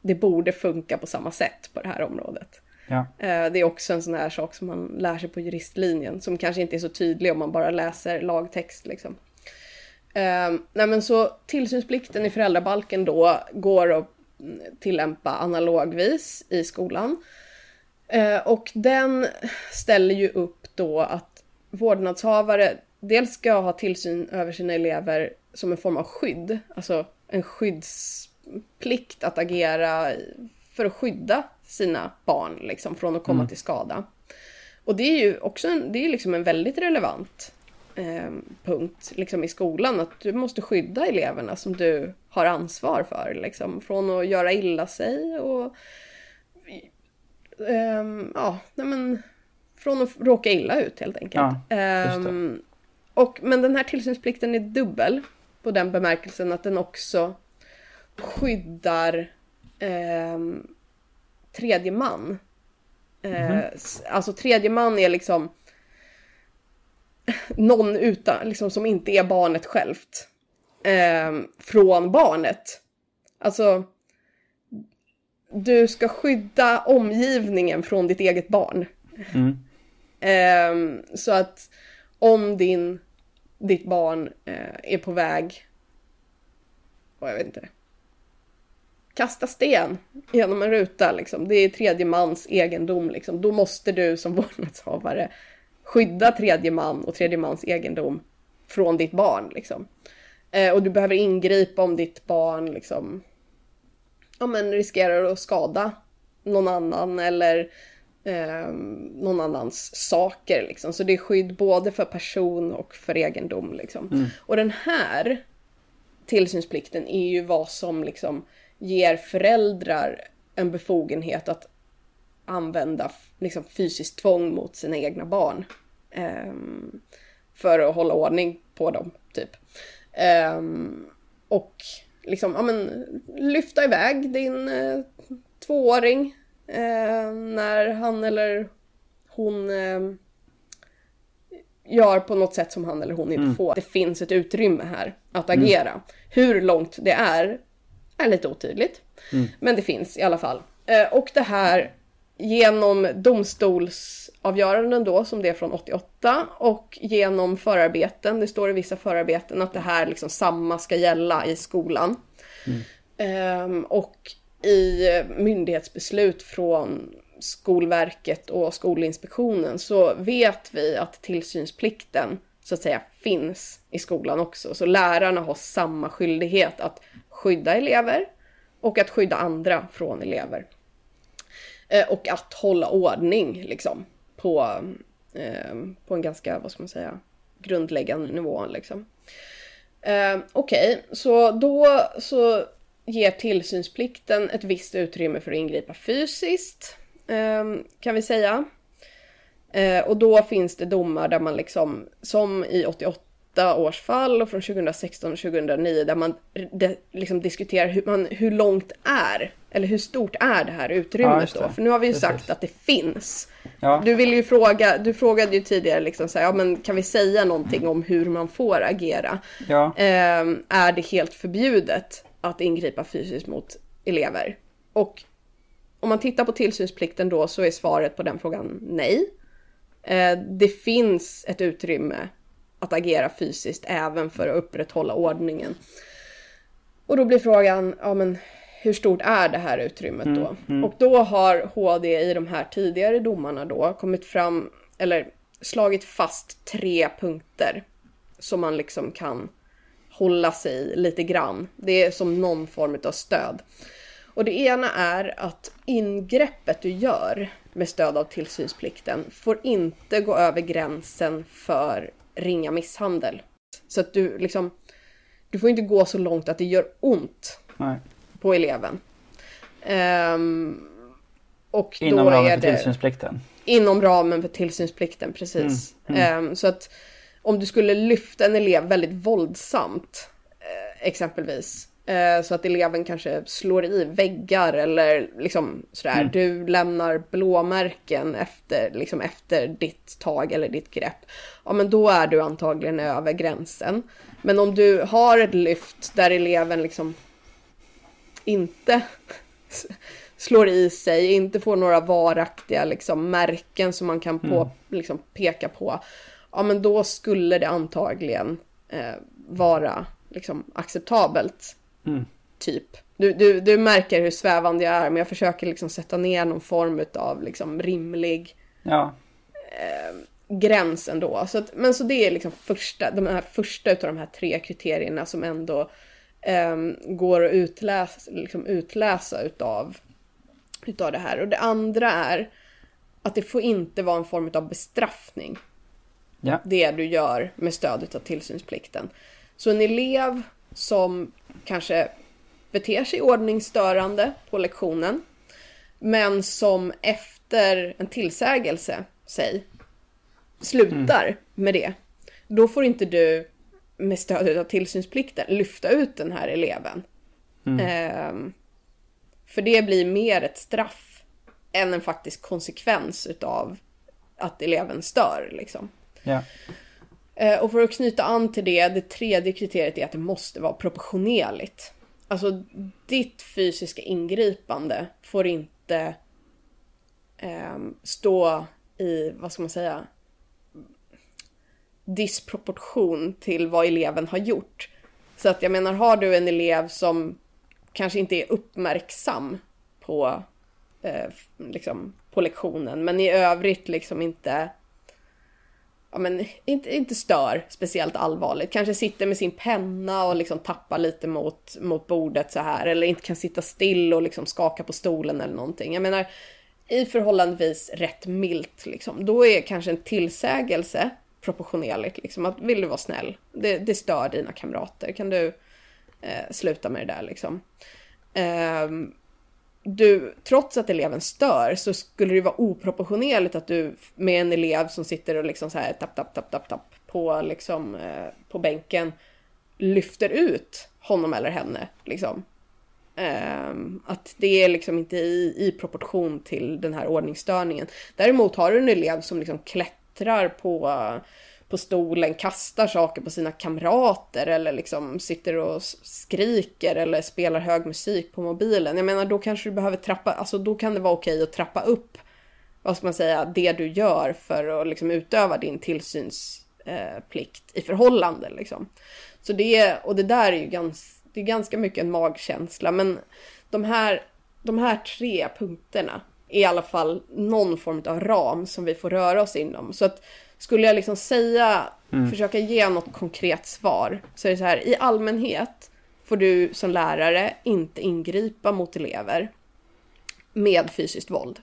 det borde funka på samma sätt på det här området. Ja. Eh, det är också en sån här sak som man lär sig på juristlinjen som kanske inte är så tydlig om man bara läser lagtext liksom. Eh, nej men så tillsynsplikten i föräldrabalken då går att tillämpa analogvis i skolan. Eh, och den ställer ju upp då att vårdnadshavare dels ska ha tillsyn över sina elever som en form av skydd, alltså en skyddsplikt att agera för att skydda sina barn liksom, från att komma mm. till skada. Och det är ju också en, det är liksom en väldigt relevant eh, punkt liksom i skolan. Att du måste skydda eleverna som du har ansvar för. Liksom, från att göra illa sig och eh, ja, nej men, från att råka illa ut helt enkelt. Ja, eh, och, men den här tillsynsplikten är dubbel på den bemärkelsen att den också skyddar eh, tredje man. Mm -hmm. Alltså tredje man är liksom någon utan, liksom, som inte är barnet självt eh, från barnet. Alltså, du ska skydda omgivningen från ditt eget barn. Mm. Eh, så att om din, ditt barn eh, är på väg, och jag vet inte, kasta sten genom en ruta liksom. Det är tredje mans egendom liksom. Då måste du som vårdnadshavare skydda tredje man och tredje mans egendom från ditt barn. Liksom. Eh, och du behöver ingripa om ditt barn liksom, ja, men riskerar att skada någon annan eller eh, någon annans saker. Liksom. Så det är skydd både för person och för egendom. Liksom. Mm. Och den här tillsynsplikten är ju vad som liksom ger föräldrar en befogenhet att använda liksom, fysiskt tvång mot sina egna barn. Um, för att hålla ordning på dem, typ. Um, och liksom, ja men, lyfta iväg din uh, tvååring uh, när han eller hon uh, gör på något sätt som han eller hon inte mm. får. Det finns ett utrymme här att agera. Mm. Hur långt det är, är lite otydligt. Mm. Men det finns i alla fall. Eh, och det här genom domstolsavgöranden då, som det är från 88, och genom förarbeten, det står i vissa förarbeten att det här liksom samma ska gälla i skolan. Mm. Um, och i myndighetsbeslut från Skolverket och Skolinspektionen så vet vi att tillsynsplikten så att säga finns i skolan också. Så lärarna har samma skyldighet att skydda elever och att skydda andra från elever. Eh, och att hålla ordning liksom på, eh, på en ganska, vad ska man säga, grundläggande nivå liksom. Eh, Okej, okay. så då så ger tillsynsplikten ett visst utrymme för att ingripa fysiskt, eh, kan vi säga. Eh, och då finns det domar där man liksom, som i 88 2008 års fall och från 2016 och 2009 där man de, liksom diskuterar hur, man, hur långt är, eller hur stort är det här utrymmet ja, då? För nu har vi ju Precis. sagt att det finns. Ja. Du vill ju fråga, du frågade ju tidigare liksom så här, ja men kan vi säga någonting om hur man får agera? Ja. Eh, är det helt förbjudet att ingripa fysiskt mot elever? Och om man tittar på tillsynsplikten då så är svaret på den frågan nej. Eh, det finns ett utrymme att agera fysiskt även för att upprätthålla ordningen. Och då blir frågan, ja men hur stort är det här utrymmet då? Mm, mm. Och då har HD i de här tidigare domarna då kommit fram, eller slagit fast tre punkter som man liksom kan hålla sig lite grann. Det är som någon form av stöd. Och det ena är att ingreppet du gör med stöd av tillsynsplikten får inte gå över gränsen för ringa misshandel. Så att du liksom, du får inte gå så långt att det gör ont Nej. på eleven. Um, och inom då ramen är för det, tillsynsplikten? Inom ramen för tillsynsplikten, precis. Mm, mm. Um, så att om du skulle lyfta en elev väldigt våldsamt, eh, exempelvis, så att eleven kanske slår i väggar eller liksom sådär. Mm. Du lämnar blåmärken efter, liksom efter ditt tag eller ditt grepp. Ja men då är du antagligen över gränsen. Men om du har ett lyft där eleven liksom inte slår i sig, inte får några varaktiga liksom, märken som man kan på, mm. liksom, peka på. Ja men då skulle det antagligen eh, vara liksom, acceptabelt. Mm. Typ. Du, du, du märker hur svävande jag är men jag försöker liksom sätta ner någon form av liksom rimlig ja. eh, gräns ändå. Så att, men så det är liksom första, de här första av de här tre kriterierna som ändå eh, går att utläsa, liksom utläsa utav, utav det här. Och det andra är att det får inte vara en form av bestraffning. Ja. Det du gör med stöd av tillsynsplikten. Så en elev som kanske beter sig ordningsstörande på lektionen. Men som efter en tillsägelse, säg, slutar mm. med det. Då får inte du med stöd av tillsynsplikten lyfta ut den här eleven. Mm. Eh, för det blir mer ett straff än en faktisk konsekvens utav att eleven stör liksom. Ja. Eh, och för att knyta an till det, det tredje kriteriet är att det måste vara proportionerligt. Alltså ditt fysiska ingripande får inte eh, stå i, vad ska man säga, disproportion till vad eleven har gjort. Så att jag menar, har du en elev som kanske inte är uppmärksam på, eh, liksom, på lektionen, men i övrigt liksom inte ja, men, inte, inte stör speciellt allvarligt. Kanske sitter med sin penna och liksom tappar lite mot, mot bordet så här. Eller inte kan sitta still och liksom skaka på stolen eller någonting. Jag menar, i förhållandevis rätt milt liksom. Då är kanske en tillsägelse proportionerligt liksom. Att vill du vara snäll? Det, det stör dina kamrater. Kan du eh, sluta med det där liksom? Um, du, trots att eleven stör så skulle det vara oproportionerligt att du med en elev som sitter och liksom så här tapp, tapp, tapp, tapp, tapp på liksom eh, på bänken lyfter ut honom eller henne liksom. Um, att det är liksom inte i, i proportion till den här ordningsstörningen. Däremot har du en elev som liksom klättrar på på stolen, kastar saker på sina kamrater eller liksom sitter och skriker eller spelar hög musik på mobilen. Jag menar, då kanske du behöver trappa, alltså då kan det vara okej att trappa upp, vad ska man säga, det du gör för att liksom utöva din tillsynsplikt eh, i förhållande liksom. Så det, och det där är ju ganska, det är ganska mycket en magkänsla, men de här, de här tre punkterna är i alla fall någon form av ram som vi får röra oss inom. Så att skulle jag liksom säga, mm. försöka ge något konkret svar, så är det så här, i allmänhet får du som lärare inte ingripa mot elever med fysiskt våld.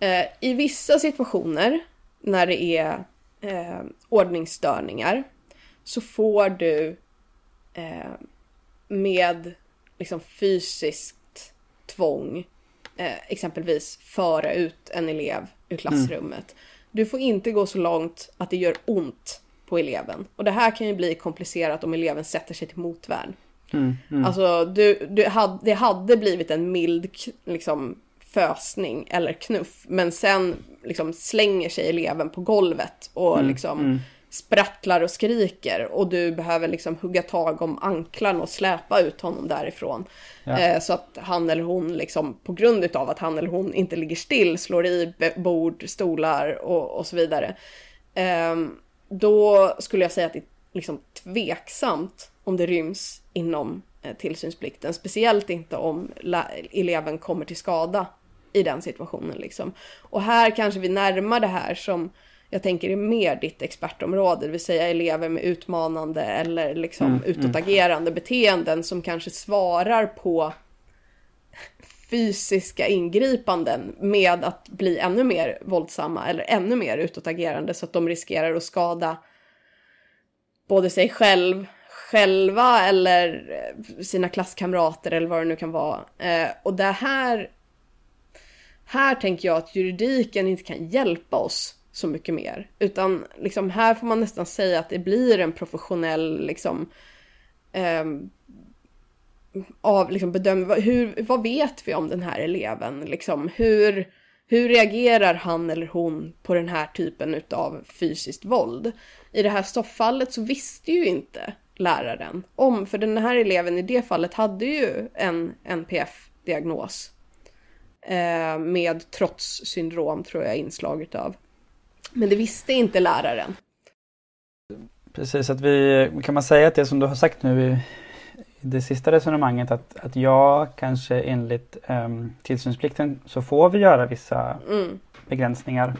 Eh, I vissa situationer när det är eh, ordningsstörningar så får du eh, med liksom fysiskt tvång eh, exempelvis föra ut en elev ur klassrummet. Mm. Du får inte gå så långt att det gör ont på eleven. Och det här kan ju bli komplicerat om eleven sätter sig till motvärn. Mm, mm. Alltså du, du hade, det hade blivit en mild liksom, fösning eller knuff. Men sen liksom, slänger sig eleven på golvet och Mm, liksom mm. Sprattlar och skriker. Och du behöver liksom hugga tag om anklarna och släpa ut honom därifrån. Ja. Eh, så att han eller hon liksom på grund utav att han eller hon inte ligger still slår i bord, stolar och, och så vidare. Ehm, då skulle jag säga att det är liksom tveksamt om det ryms inom eh, tillsynsplikten. Speciellt inte om eleven kommer till skada i den situationen. Liksom. Och här kanske vi närmar det här som jag tänker är mer ditt expertområde, det vill säga elever med utmanande eller liksom Mm, utåtagerande beteenden som kanske svarar på fysiska ingripanden med att bli ännu mer våldsamma eller ännu mer utåtagerande så att de riskerar att skada både sig själv, själva eller eh, sina klasskamrater eller vad det nu kan vara. Eh, och det här, här tänker jag att juridiken inte kan hjälpa oss så mycket mer. Utan liksom här får man nästan säga att det blir en professionell liksom eh, av liksom bedömning. Vad- Hur, vad vet vi om den här eleven? Liksom, hur, hur reagerar han eller hon på den här typen av fysiskt våld? I det här stofffallet så visste ju inte läraren om, för den här eleven i det fallet hade ju en NPF-diagnos. Eh, med trotssyndrom tror jag inslag utav. Men det visste inte läraren. Precis, att vi kan man säga att det som du har sagt nu i, det sista resonemanget att, att jag kanske enligt um, tillsynsplikten så får vi göra vissa Mm. begränsningar.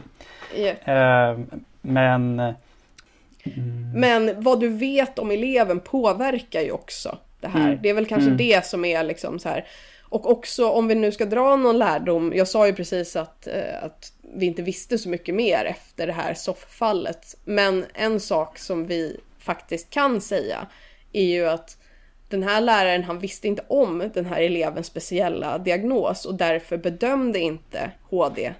Ja. Ehm, men mm, Men vad du vet om eleven påverkar ju också det här. Mm. Det är väl kanske Mm. det som är liksom så här. Och också om vi nu ska dra någon lärdom. Jag sa ju precis att, eh, att vi inte visste så mycket mer efter det här sofffallet. Men en sak som vi faktiskt kan säga är ju att den här läraren han visste inte om den här elevens speciella diagnos och därför bedömde inte HD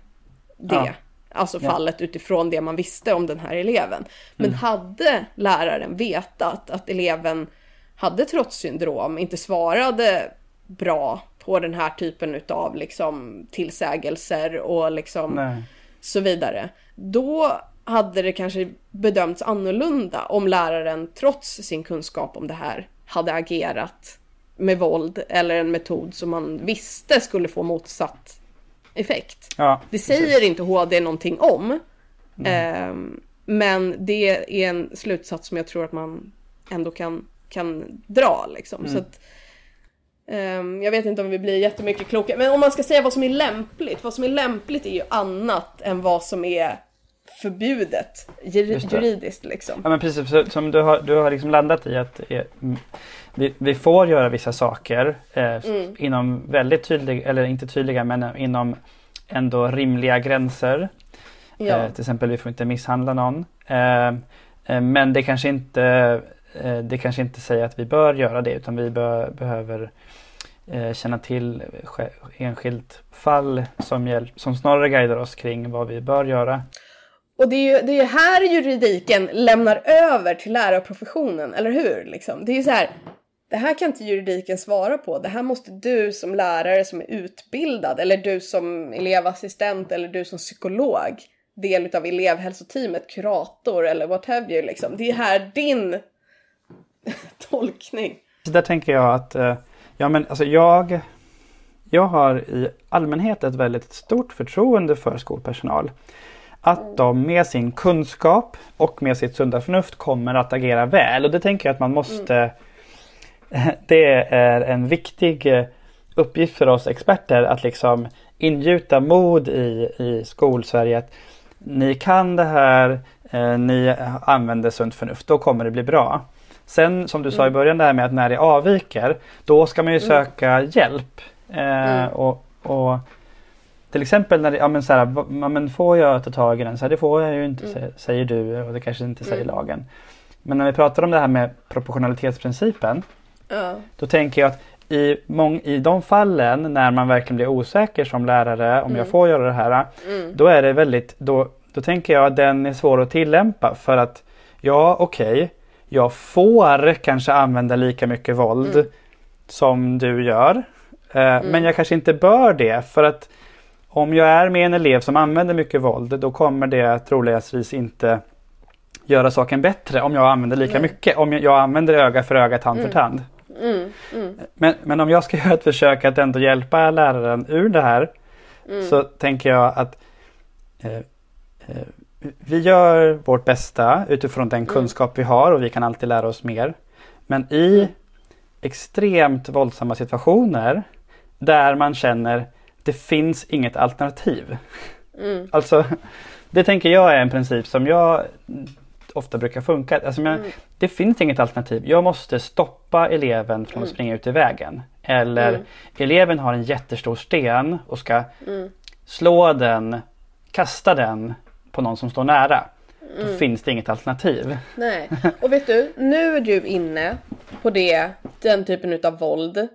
det. Ja. Alltså Ja. fallet utifrån det man visste om den här eleven. Men Mm. hade läraren vetat att eleven hade trotssyndrom, inte svarade bra på den här typen utav liksom tillsägelser och liksom nej. så vidare. Då hade det kanske bedömts annorlunda om läraren trots sin kunskap om det här hade agerat med våld eller en metod som man visste skulle få motsatt effekt. Ja, Det precis. säger inte HD någonting om. Ehm, men det är en slutsats som jag tror att man ändå kan, kan dra. Liksom. Mm. Så att, jag vet inte om vi blir jättemycket klokare. Men om man ska säga vad som är lämpligt. Vad som är lämpligt är ju annat än vad som är förbjudet juridiskt. Liksom. Ja men precis, som du har, du har liksom landat i att eh, vi, vi får göra vissa saker eh, Mm. inom väldigt tydliga, eller inte tydliga men eh, inom ändå rimliga gränser. Ja. Eh, till exempel vi får inte misshandla någon. Eh, eh, men det kanske inte eh, det kanske inte säger att vi bör göra det utan vi bör, behöver eh, känna till enskilt fall som, hjälp, som snarare guidar oss kring vad vi bör göra. Och det är ju det är här juridiken lämnar över till lärarprofessionen, eller hur? Liksom. Det är ju så här, det här kan inte juridiken svara på. Det här måste du som lärare som är utbildad, eller du som elevassistent, eller du som psykolog, del av elevhälsoteamet, kurator eller what have you. Liksom. Det är här din tolkning. Så där tänker jag att eh, ja, men alltså jag, jag har i allmänhet ett väldigt stort förtroende för skolpersonal. Att de med sin kunskap och med sitt sunda förnuft kommer att agera väl. Och det tänker jag att man måste Det är en viktig eh, uppgift för oss experter att liksom ingjuta mod i, i skolsverige. Att ni kan det här, eh, ni använder sunt förnuft, då kommer det bli bra. Sen som du sa i början det här med att när det avviker, då ska man ju söka hjälp. Eh, Mm. och, och till exempel när det, ja men så här, ja, men får jag ta tag i den? Så här, det får jag ju inte, Mm. sä- säger du och det kanske inte säger Mm. lagen. Men när vi pratar om det här med proportionalitetsprincipen, Ja. då tänker jag att i, mång, i de fallen när man verkligen blir osäker som lärare om jag får göra det här. Mm. Då är det väldigt, då, då tänker jag att den är svår att tillämpa för att ja okej, okay, jag får kanske använda lika mycket våld mm. som du gör. Eh, mm. Men jag kanske inte bör det för att om jag är med en elev som använder mycket våld då kommer det troligtvis inte göra saken bättre om jag använder lika Nej. mycket. Om jag, använder öga för öga, tand mm. för tand. Mm. Mm. Men, men om jag ska göra ett försök att ändå hjälpa läraren ur det här mm. så tänker jag att eh, eh, vi gör vårt bästa utifrån den mm. kunskap vi har och vi kan alltid lära oss mer. Men i mm. extremt våldsamma situationer där man känner det finns inget alternativ. Mm. Alltså, det tänker jag är en princip som jag ofta brukar funka. Alltså, jag, mm. Det finns inget alternativ. Jag måste stoppa eleven från att mm. springa ut i vägen. Eller mm. eleven har en jättestor sten och ska slå den, kasta den på någon som står nära. Då mm. finns det inget alternativ. Nej, och vet du, nu är du inne på det, den typen av våld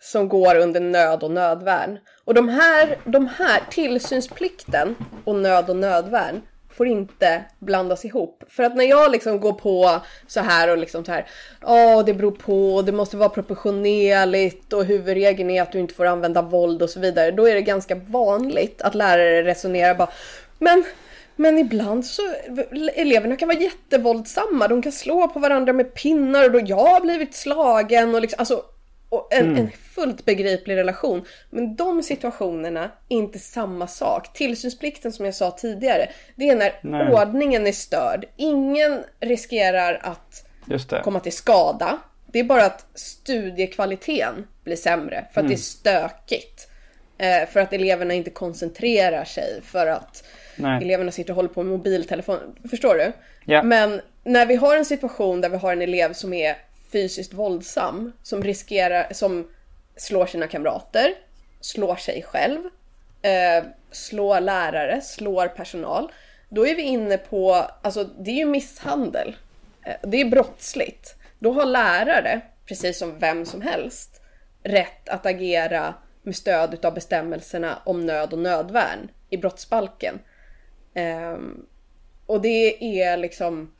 som går under nöd och nödvärn. Och de här, de här tillsynsplikten och nöd och nödvärn får inte blandas ihop. För att när jag liksom går på så här och liksom så här, ja det beror på, det måste vara proportionerligt och huvudregeln är att du inte får använda våld och så vidare. Då är det ganska vanligt att lärare resonerar bara, men men ibland så, eleverna kan vara jättevåldsamma, de kan slå på varandra med pinnar och då jag har blivit slagen och liksom, alltså och en, mm. en, fullt begriplig relation. Men de situationerna är inte samma sak. Tillsynsplikten som jag sa tidigare, det är när Nej. ordningen är störd. Ingen riskerar att komma till skada. Det är bara att studiekvaliteten blir sämre för att mm. det är stökigt. Eh, för att eleverna inte koncentrerar sig, för att Nej. eleverna sitter och håller på med mobiltelefon. Förstår du? Ja. Men när vi har en situation där vi har en elev som är fysiskt våldsam som riskerar, som slår sina kamrater, slår sig själv, eh, slår lärare, slår personal. Då är vi inne på, alltså det är ju misshandel. Eh, det är brottsligt. Då har lärare, precis som vem som helst, rätt att agera med stöd av bestämmelserna om nöd och nödvärn i brottsbalken. Eh, och det är liksom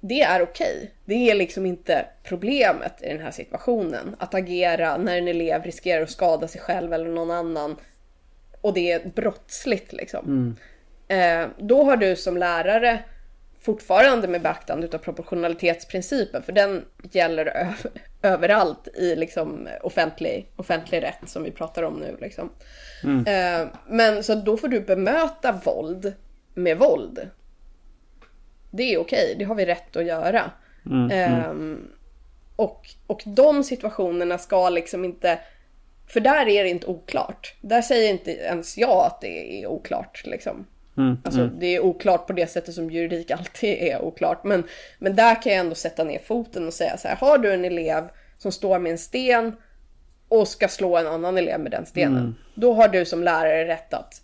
det är okej. Okay. Det är liksom inte problemet i den här situationen. Att agera när en elev riskerar att skada sig själv eller någon annan och det är brottsligt liksom. Mm. Eh, då har du som lärare fortfarande med beaktande av proportionalitetsprincipen, för den gäller överallt i liksom offentlig, offentlig rätt som vi pratar om nu. Liksom. Mm. Eh, men så då får du bemöta våld med våld det är okej, det har vi rätt att göra. Mm. Um, och, och de situationerna ska liksom inte... För där är det inte oklart. Där säger inte ens jag att det är oklart. Liksom. Mm, alltså, mm. Det är oklart på det sättet som juridik alltid är oklart. Men, men där kan jag ändå sätta ner foten och säga så här. Har du en elev som står med en sten och ska slå en annan elev med den stenen. Mm. Då har du som lärare rätt att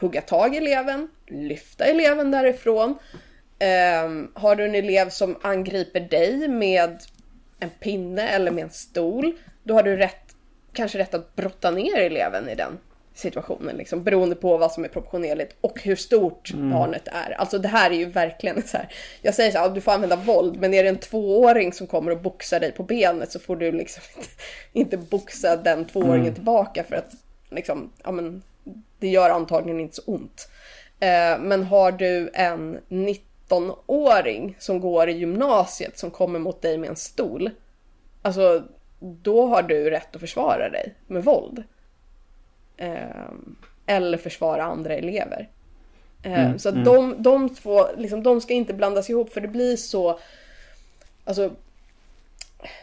hugga tag i eleven, lyfta eleven därifrån. Um, har du en elev som angriper dig med en pinne eller med en stol, då har du rätt, kanske rätt att brotta ner eleven i den situationen, liksom, beroende på vad som är proportionerligt och hur stort mm. barnet är. Alltså det här är ju verkligen så här. Jag säger så här, du får använda våld, men är det en tvååring som kommer och boxar dig på benet så får du liksom inte, inte boxa den tvååringen mm. tillbaka för att liksom, ja men, det gör antagligen inte så ont. Uh, men har du en 90 13-åring som går i gymnasiet som kommer mot dig med en stol. Alltså, då har du rätt att försvara dig med våld. Eh, eller försvara andra elever. Eh, mm, så mm. de, de två, liksom, de ska inte blandas ihop för det blir så... Alltså,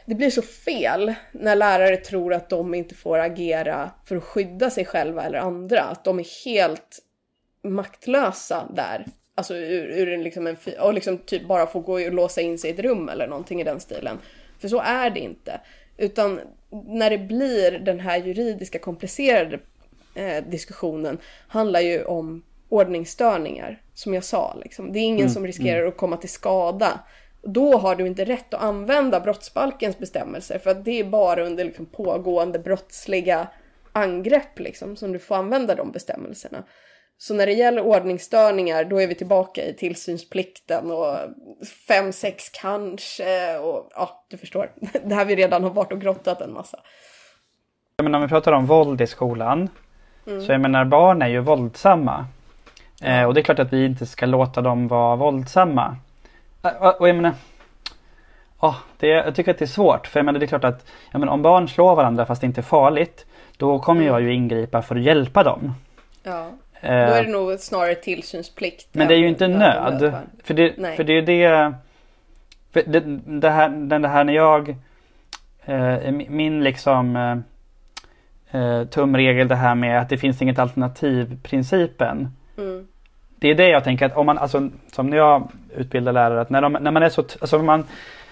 det blir så fel när lärare tror att de inte får agera för att skydda sig själva eller andra. Att de är helt maktlösa där Alltså ur, ur en, liksom en, och liksom typ bara få gå och låsa in sig i ett rum eller någonting i den stilen. För så är det inte. Utan när det blir den här juridiska komplicerade eh, diskussionen handlar ju om ordningsstörningar, som jag sa. Liksom. Det är ingen mm, som riskerar mm. att komma till skada. Då har du inte rätt att använda brottsbalkens bestämmelser för att det är bara under liksom, pågående brottsliga angrepp liksom, som du får använda de bestämmelserna. Så när det gäller ordningsstörningar då är vi tillbaka i tillsynsplikten och fem, sex kanske och ja, du förstår. Det här vi redan har varit och grottat en massa. Men om vi pratar om våld i skolan. Mm. Så jag menar barn är ju våldsamma. Eh, och det är klart att vi inte ska låta dem vara våldsamma. Och, eh, och jag menar, oh, det, jag tycker att det är svårt. För jag menar, det är klart att jag menar, om barn slår varandra fast det inte är farligt. Då kommer mm. jag ju ingripa för att hjälpa dem. Ja. Då är det nog snarare tillsynsplikt. Men det är ju inte nöd. För det, för det är det, för det, det, här, det här när jag, eh, min liksom eh, tumregel det här med att det finns inget alternativ principen. Mm. Det är det jag tänker att om man, alltså som när jag utbildar lärare, att när, de, när man är så, alltså man,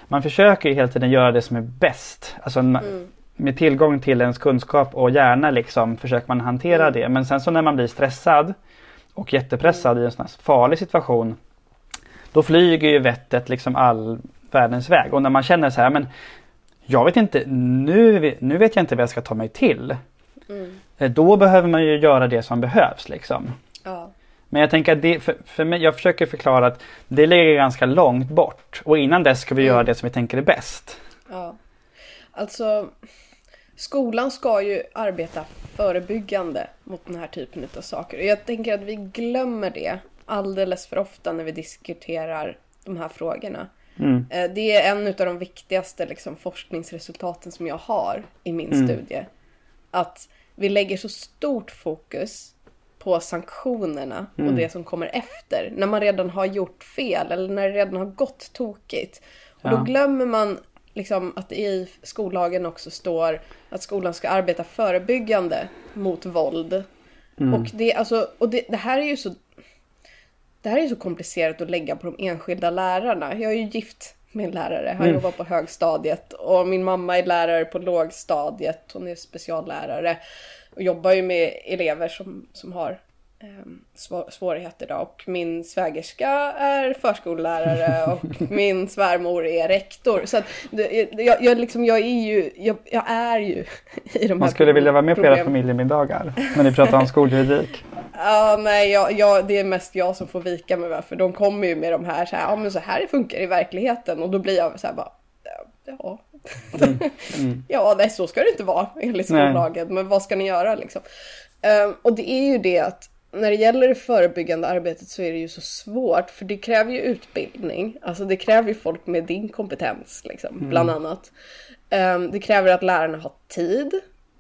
man försöker ju hela tiden göra det som är bäst. Alltså mm med tillgång till ens kunskap och hjärna liksom försöker man hantera mm. det. Men sen så när man blir stressad och jättepressad mm. i en sån här farlig situation. Då flyger ju vettet liksom all världens väg. Och när man känner så här, men jag vet inte, nu, nu vet jag inte vad jag ska ta mig till. Mm. Eh, då behöver man ju göra det som behövs liksom. Ja. Men jag tänker att det, för, för mig, jag försöker förklara att det ligger ganska långt bort. Och innan dess ska vi mm. göra det som vi tänker är bäst. Ja. Alltså skolan ska ju arbeta förebyggande mot den här typen av saker. Och jag tänker att vi glömmer det alldeles för ofta när vi diskuterar de här frågorna. Mm. Eh, det är en av de viktigaste liksom, forskningsresultaten som jag har i min mm. studie. Att vi lägger så stort fokus på sanktionerna mm. och det som kommer efter. När man redan har gjort fel eller när det redan har gått tokigt. Och ja. då glömmer man liksom att i skollagen också står att skolan ska arbeta förebyggande mot våld. Mm. Och, det, alltså, och det, det, här är ju så det här är så komplicerat att lägga på de enskilda lärarna. Jag är ju gift med en lärare, han mm. jobbar på högstadiet och min mamma är lärare på lågstadiet. Hon är speciallärare och jobbar ju med elever som, som har Ehm, svårigheter då. Och min svägerska är förskollärare och min svärmor är rektor. Så att jag, jag, liksom, jag är ju, jag, jag, är ju i de här Man skulle vilja vara med på era familjemiddagar när ni pratar om skoljuridik. Ja, nej, jag, jag, det är mest jag som får vika mig för de kommer ju med de här så här, ja men så här det funkar i verkligheten och då blir jag så här bara, ja. Mm. Mm. ja, nej så ska det inte vara enligt skollagen, men vad ska ni göra liksom? Um, och det är ju det att när det gäller det förebyggande arbetet så är det ju så svårt för det kräver ju utbildning. Alltså det kräver ju folk med din kompetens liksom, mm. bland annat. Um, det kräver att lärarna har tid.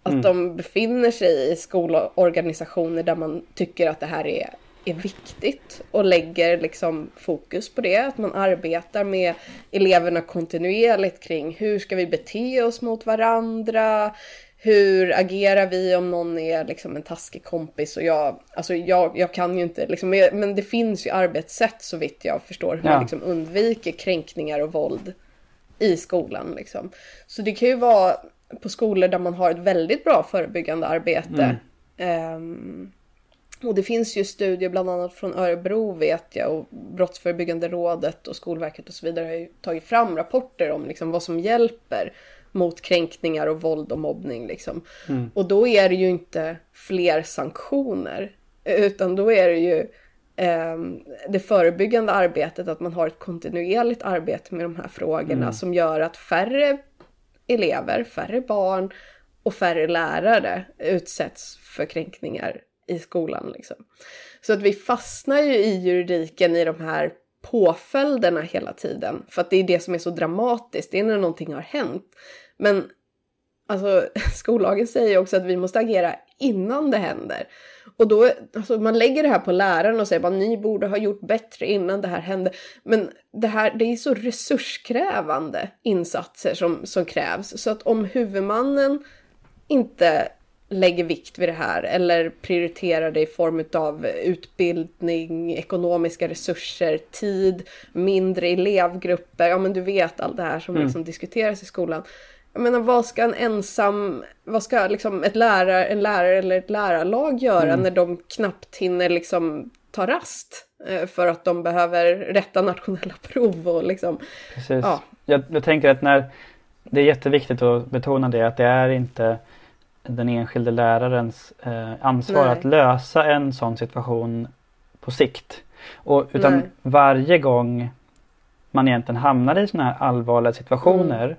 Att mm. de befinner sig i skolorganisationer där man tycker att det här är, är viktigt och lägger liksom fokus på det. Att man arbetar med eleverna kontinuerligt kring hur ska vi bete oss mot varandra? hur agerar vi om någon är liksom en taskig kompis och jag, alltså jag, jag kan ju inte liksom, men det finns ju arbetssätt så vitt jag förstår hur ja. man liksom undviker kränkningar och våld i skolan liksom. Så det kan ju vara på skolor där man har ett väldigt bra förebyggande arbete. Mm. Um, och det finns ju studier bland annat från Örebro vet jag och Brottsförebyggande rådet och Skolverket och så vidare har ju tagit fram rapporter om liksom vad som hjälper mot kränkningar och våld och mobbning. Liksom. Mm. Och då är det ju inte fler sanktioner. Utan då är det ju eh, det förebyggande arbetet, att man har ett kontinuerligt arbete med de här frågorna mm. som gör att färre elever, färre barn och färre lärare utsätts för kränkningar i skolan. Liksom. Så att vi fastnar ju i juridiken i de här påföljderna hela tiden. För att det är det som är så dramatiskt, det är när någonting har hänt. Men alltså, skollagen säger också att vi måste agera innan det händer. Och då, alltså man lägger det här på läraren och säger att ni borde ha gjort bättre innan det här hände. Men det här, det är så resurskrävande insatser som, som krävs. Så att om huvudmannen inte lägger vikt vid det här eller prioriterar det i form av utbildning, ekonomiska resurser, tid, mindre elevgrupper, ja men du vet allt det här som mm. liksom diskuteras i skolan. Jag menar vad ska en ensam, vad ska liksom ett lärare, en lärare eller ett lärarlag göra mm. när de knappt hinner liksom ta rast? Eh, för att de behöver rätta nationella prov och liksom. Precis. Ja. Jag, jag tänker att när det är jätteviktigt att betona det att det är inte den enskilde lärarens eh, ansvar Nej. att lösa en sån situation på sikt. Och, utan Nej. varje gång man egentligen hamnar i sådana här allvarliga situationer Mm.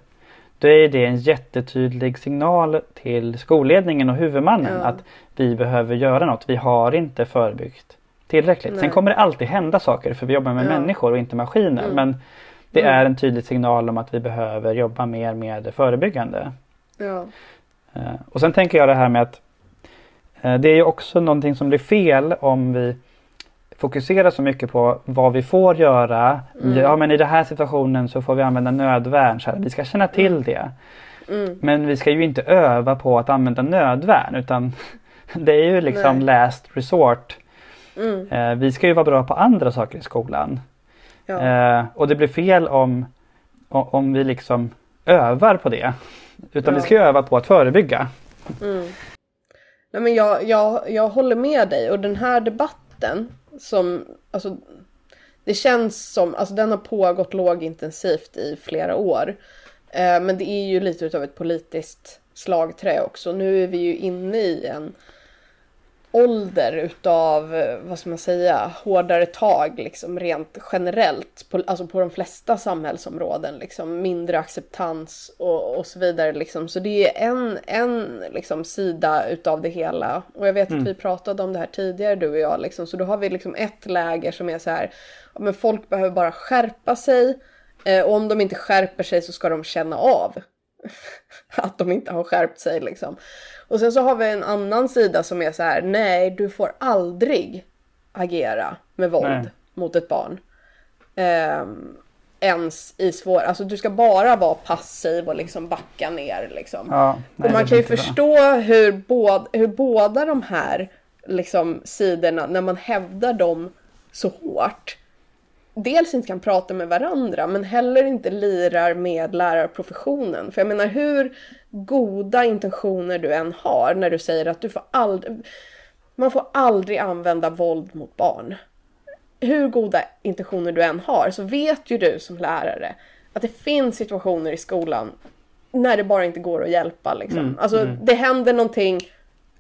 Då är det en jättetydlig signal till skolledningen och huvudmannen Ja. att vi behöver göra något. Vi har inte förebyggt tillräckligt. Sen Nej. kommer det alltid hända saker för vi jobbar med Ja. människor och inte maskiner. Mm. Men det Mm. är en tydlig signal om att vi behöver jobba mer med det förebyggande. Ja. Eh, Och sen tänker jag det här med att eh, det är ju också någonting som blir fel om vi fokuserar så mycket på vad vi får göra. Mm. Ja men i den här situationen så får vi använda nödvärn. Så här, vi ska känna till Mm. det. Mm. Men vi ska ju inte öva på att använda nödvärn utan det är ju liksom Nej. last resort. Mm. Eh, vi ska ju vara bra på andra saker i skolan. Ja. Eh, och det blir fel om, om vi liksom övar på det. Utan Ja. vi ska öva på att förebygga. Mm. Nej, men jag, jag, jag håller med dig och den här debatten som, alltså det känns som, alltså den har pågått lågintensivt i flera år. Eh, men det är ju lite utav ett politiskt slagträ också. Nu är vi ju inne i en ålder utav, vad ska man säga, hårdare tag liksom rent generellt. På, alltså på de flesta samhällsområden liksom. Mindre acceptans och, och så vidare liksom. Så det är en, en liksom sida utav det hela. Och jag vet Mm. att vi pratade om det här tidigare du och jag liksom. Så då har vi liksom ett läger som är så här, men folk behöver bara skärpa sig. Eh, och om de inte skärper sig så ska de känna av att de inte har skärpt sig liksom. Och sen så har vi en annan sida som är så här, nej du får aldrig agera med våld Nej. mot ett barn. Ehm, ens i svår, alltså du ska bara vara passiv och liksom backa ner liksom. Ja, nej, och man kan ju förstå hur, båd, hur båda de här liksom, sidorna, när man hävdar dem så hårt, dels inte kan prata med varandra men heller inte lirar med lärarprofessionen. För jag menar hur goda intentioner du än har när du säger att du får aldrig, man får aldrig använda våld mot barn. Hur goda intentioner du än har så vet ju du som lärare att det finns situationer i skolan när det bara inte går att hjälpa. Liksom. Mm, alltså mm. det händer någonting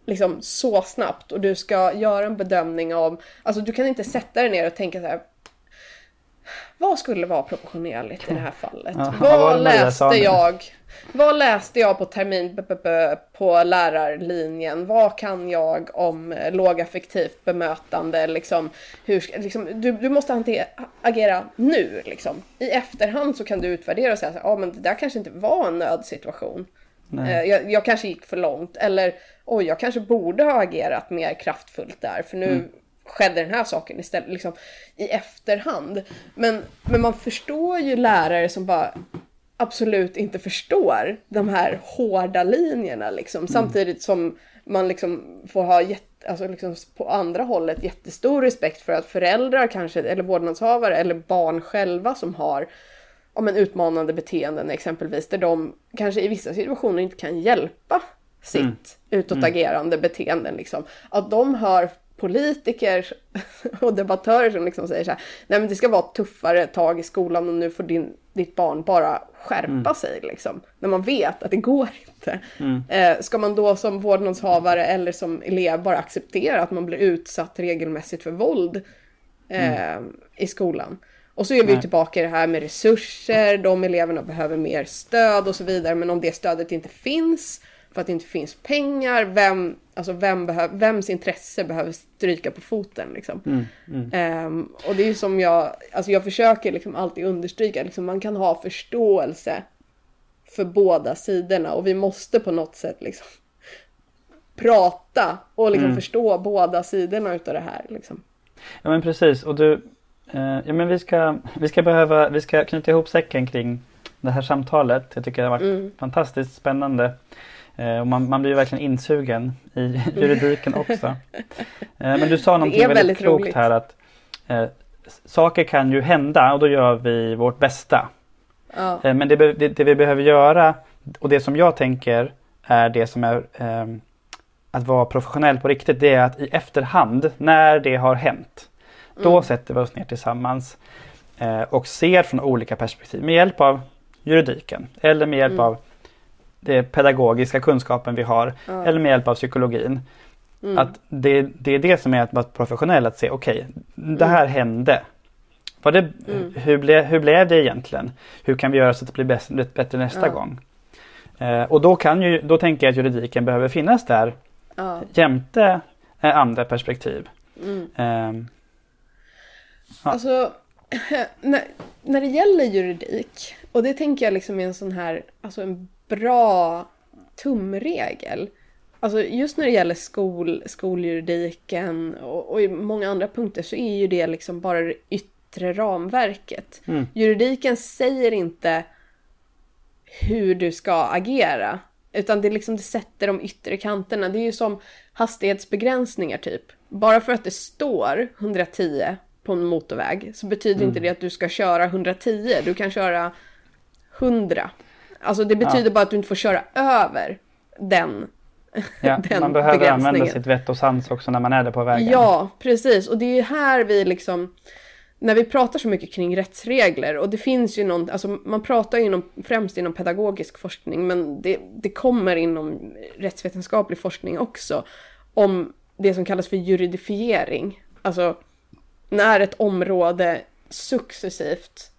liksom så snabbt och du ska göra en bedömning av, alltså du kan inte sätta dig ner och tänka så här. Vad skulle vara proportionerligt i det här fallet? Ja, vad läste jag? Vad läste jag på termin b- b- b- på lärarlinjen? Vad kan jag om lågaffektivt bemötande? Liksom, hur, liksom, du, du måste hantera, agera nu. Liksom. I efterhand så kan du utvärdera och säga att ah, men det där kanske inte var en nödsituation. Eh, Jag, jag kanske gick för långt. Eller oj, jag kanske borde ha agerat mer kraftfullt där. För nu Mm. Skedde den här saken istället. Liksom, I efterhand. Men, men man förstår ju lärare som bara absolut inte förstår de här hårda linjerna. Liksom. Samtidigt som man liksom får ha jätte, alltså liksom på andra hållet jättestor respekt för att föräldrar kanske, eller vårdnadshavare eller barn själva som har om en utmanande beteenden exempelvis där de kanske i vissa situationer inte kan hjälpa sitt Mm. utåtagerande beteenden. Liksom. Att de hör politiker och debattörer som liksom säger så här, nej men det ska vara tuffare tag i skolan och nu får din, ditt barn bara skärpa sig liksom. När man vet att det går inte. Mm. Eh, ska man då som vårdnadshavare eller som elev bara acceptera att man blir utsatt regelmässigt för våld eh, i skolan? Och så är vi ju Nej. tillbaka i det här med resurser, de eleverna behöver mer stöd och så vidare. Men om det stödet inte finns, för att det inte finns pengar, vem, alltså vem behöv, vems intresse behöver stryka på foten? Liksom? Mm, mm. Ehm, och det är ju som jag, alltså jag försöker liksom alltid understryka, liksom man kan ha förståelse för båda sidorna och vi måste på något sätt liksom prata och liksom Mm. förstå båda sidorna utav det här. Liksom. Ja men precis och du eh, Ja men vi ska, vi ska behöva, vi ska knyta ihop säcken kring det här samtalet. Jag tycker det har varit Mm. fantastiskt spännande. Eh, och man, man blir verkligen insugen i juridiken också. Eh, men du sa någonting väldigt, väldigt klokt roligt. här att eh, saker kan ju hända och då gör vi vårt bästa. Ja. Eh, Men det, det, det vi behöver göra och det som jag tänker är det som är ehm, att vara professionell på riktigt. Det är att i efterhand när det har hänt. Då Mm. sätter vi oss ner tillsammans och ser från olika perspektiv med hjälp av juridiken eller med hjälp Mm. av det pedagogiska kunskapen vi har Ja. eller med hjälp av psykologin. Mm. Att det, det är det som är att vara professionell, att se okej, det här hände. Var det, Mm. hur, ble, hur blev det egentligen? Hur kan vi göra så att det blir bäst, bättre nästa Ja. gång? Eh, och då, kan ju, då tänker jag att juridiken behöver finnas där Ja. jämte eh, andra perspektiv. Mm. Ehm, Ja. Alltså, när, när det gäller juridik, och det tänker jag liksom är en sån här, alltså en bra tumregel. Alltså just när det gäller skol, skoljuridiken och, och många andra punkter så är ju det liksom bara det yttre ramverket. Mm. Juridiken säger inte hur du ska agera. Utan det, liksom, det sätter de yttre kanterna. Det är ju som hastighetsbegränsningar typ. Bara för att det står 110 på en motorväg så betyder inte det att du ska köra 110. Du kan köra 100. Alltså det betyder bara att du inte får köra över den. ja, Den man behöver använda sitt vett och sans också när man är där på vägen. Ja, precis. Och det är ju här vi liksom, när vi pratar så mycket kring rättsregler, och det finns ju någon, alltså man pratar ju inom, främst inom pedagogisk forskning, men det, det kommer inom rättsvetenskaplig forskning också, om det som kallas för juridifiering. Alltså, när ett område successivt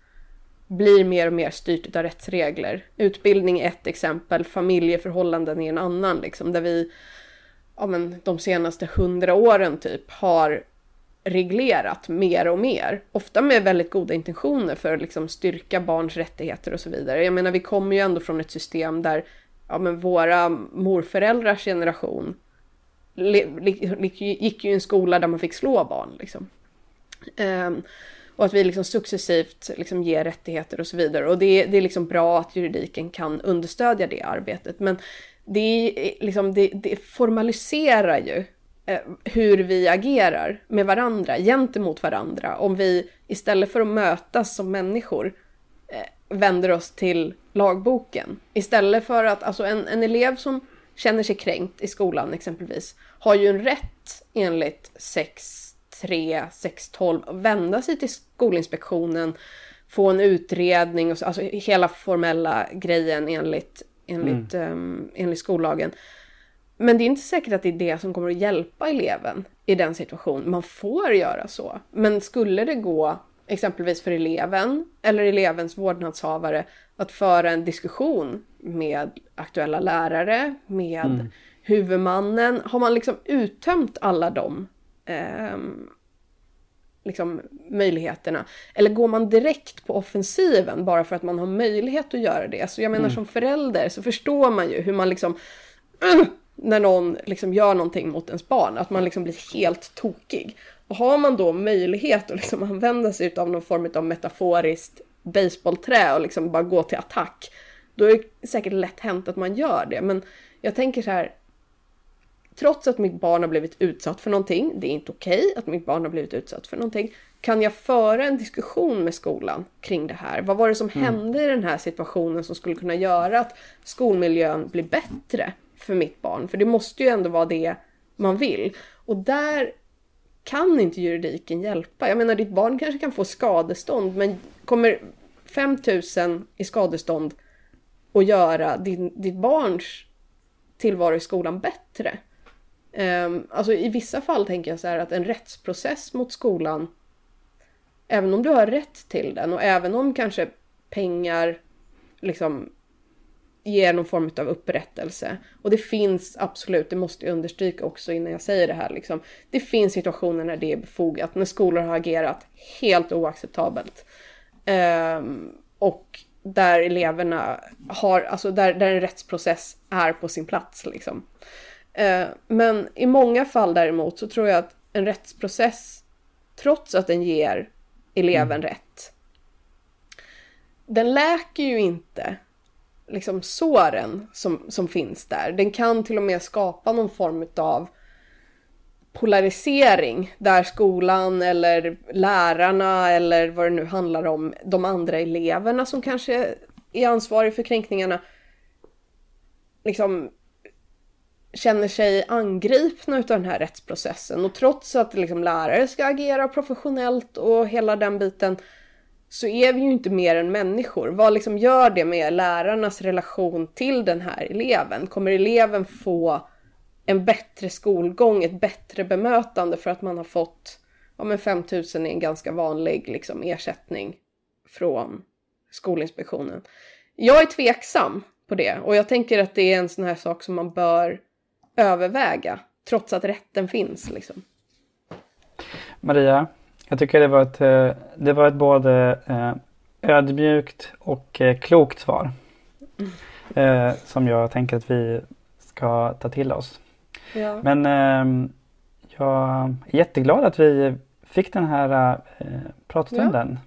blir mer och mer styrt av rättsregler. Utbildning är ett exempel, familjeförhållanden är en annan, liksom, där vi ja, men, de senaste hundra åren typ har reglerat mer och mer. Ofta med väldigt goda intentioner för att liksom styrka barns rättigheter och så vidare. Jag menar, vi kommer ju ändå från ett system där ja, men våra morföräldrars generation gick ju i en skola där man fick slå barn. Liksom. Ehm, och att vi liksom successivt liksom ger rättigheter och så vidare. Och det, det är liksom bra att juridiken kan understödja det arbetet. Men det, är liksom, det, det formaliserar ju eh, hur vi agerar med varandra, gentemot varandra. Om vi istället för att mötas som människor eh, vänder oss till lagboken. Istället för att, alltså en, en elev som känner sig kränkt i skolan exempelvis, har ju en rätt enligt sex 6.3, 6.12 att vända sig till Skolinspektionen, få en utredning, och så, alltså hela formella grejen enligt, enligt, ehm, enligt skollagen. Men det är inte säkert att det är det som kommer att hjälpa eleven i den situationen. Man får göra så. Men skulle det gå exempelvis för eleven eller elevens vårdnadshavare att föra en diskussion med aktuella lärare, med huvudmannen. Har man liksom uttömt alla de ehm, liksom, möjligheterna? Eller går man direkt på offensiven bara för att man har möjlighet att göra det? Så jag menar som förälder så förstår man ju hur man liksom när någon liksom gör någonting mot ens barn, att man liksom blir helt tokig. Och har man då möjlighet att liksom använda sig av någon form av metaforiskt baseballträ och liksom bara gå till attack, då är det säkert lätt hänt att man gör det. Men jag tänker så här, trots att mitt barn har blivit utsatt för någonting, det är inte okej att mitt barn har blivit utsatt för någonting, kan jag föra en diskussion med skolan kring det här? Vad var det som hände i den här situationen som skulle kunna göra att skolmiljön blir bättre för mitt barn? För det måste ju ändå vara det man vill. Och där kan inte juridiken hjälpa. Jag menar, ditt barn kanske kan få skadestånd, men kommer 5000 i skadestånd att göra din, ditt barns tillvaro i skolan bättre? Um, alltså i vissa fall tänker jag så här att en rättsprocess mot skolan, även om du har rätt till den och även om kanske pengar liksom ger någon form av upprättelse. Och det finns absolut, det måste jag understryka också innan jag säger det här, liksom, det finns situationer när det är befogat, när skolor har agerat helt oacceptabelt. Um, och där eleverna har, alltså där, där en rättsprocess är på sin plats. Liksom. Eh, men i många fall däremot så tror jag att en rättsprocess, trots att den ger eleven rätt, den läker ju inte liksom såren som, som finns där. Den kan till och med skapa någon form av polarisering där skolan eller lärarna eller vad det nu handlar om, de andra eleverna som kanske är ansvariga för kränkningarna, liksom känner sig angripna utav den här rättsprocessen och trots att liksom lärare ska agera professionellt och hela den biten så är vi ju inte mer än människor. Vad liksom gör det med lärarnas relation till den här eleven? Kommer eleven få en bättre skolgång, ett bättre bemötande för att man har fått ja, men 5 000 är en ganska vanlig liksom, ersättning från Skolinspektionen. Jag är tveksam på det och jag tänker att det är en sån här sak som man bör överväga trots att rätten finns. Liksom. Maria, jag tycker det var ett, eh, det var ett både eh, ödmjukt och eh, klokt svar. Mm. Som jag tänker att vi ska ta till oss. Ja. Men ehm, jag är jätteglad att vi fick den här pratstunden.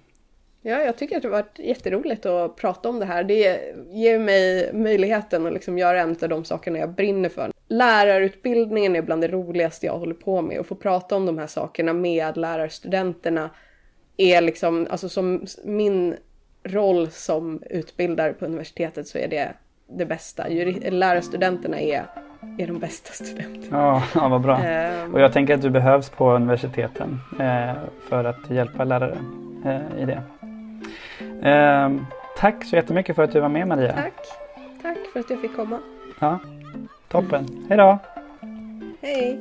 Ja. ja, jag tycker att det varit jätteroligt att prata om det här. Det ger mig möjligheten att liksom göra en av de sakerna jag brinner för lärarutbildningen är bland det roligaste jag håller på med. Och få prata om de här sakerna med lärarstudenterna är liksom, alltså som min roll som utbildare på universitetet så är det det bästa. Lärarstudenterna är, är de bästa studenterna. Ja, ja vad bra. Um, och jag tänker att du behövs på universiteten eh, för att hjälpa lärare eh, i det. Eh, tack så jättemycket för att du var med Maria. Tack. Tack för att jag fick komma. Ja. Toppen. Hej då! Hej!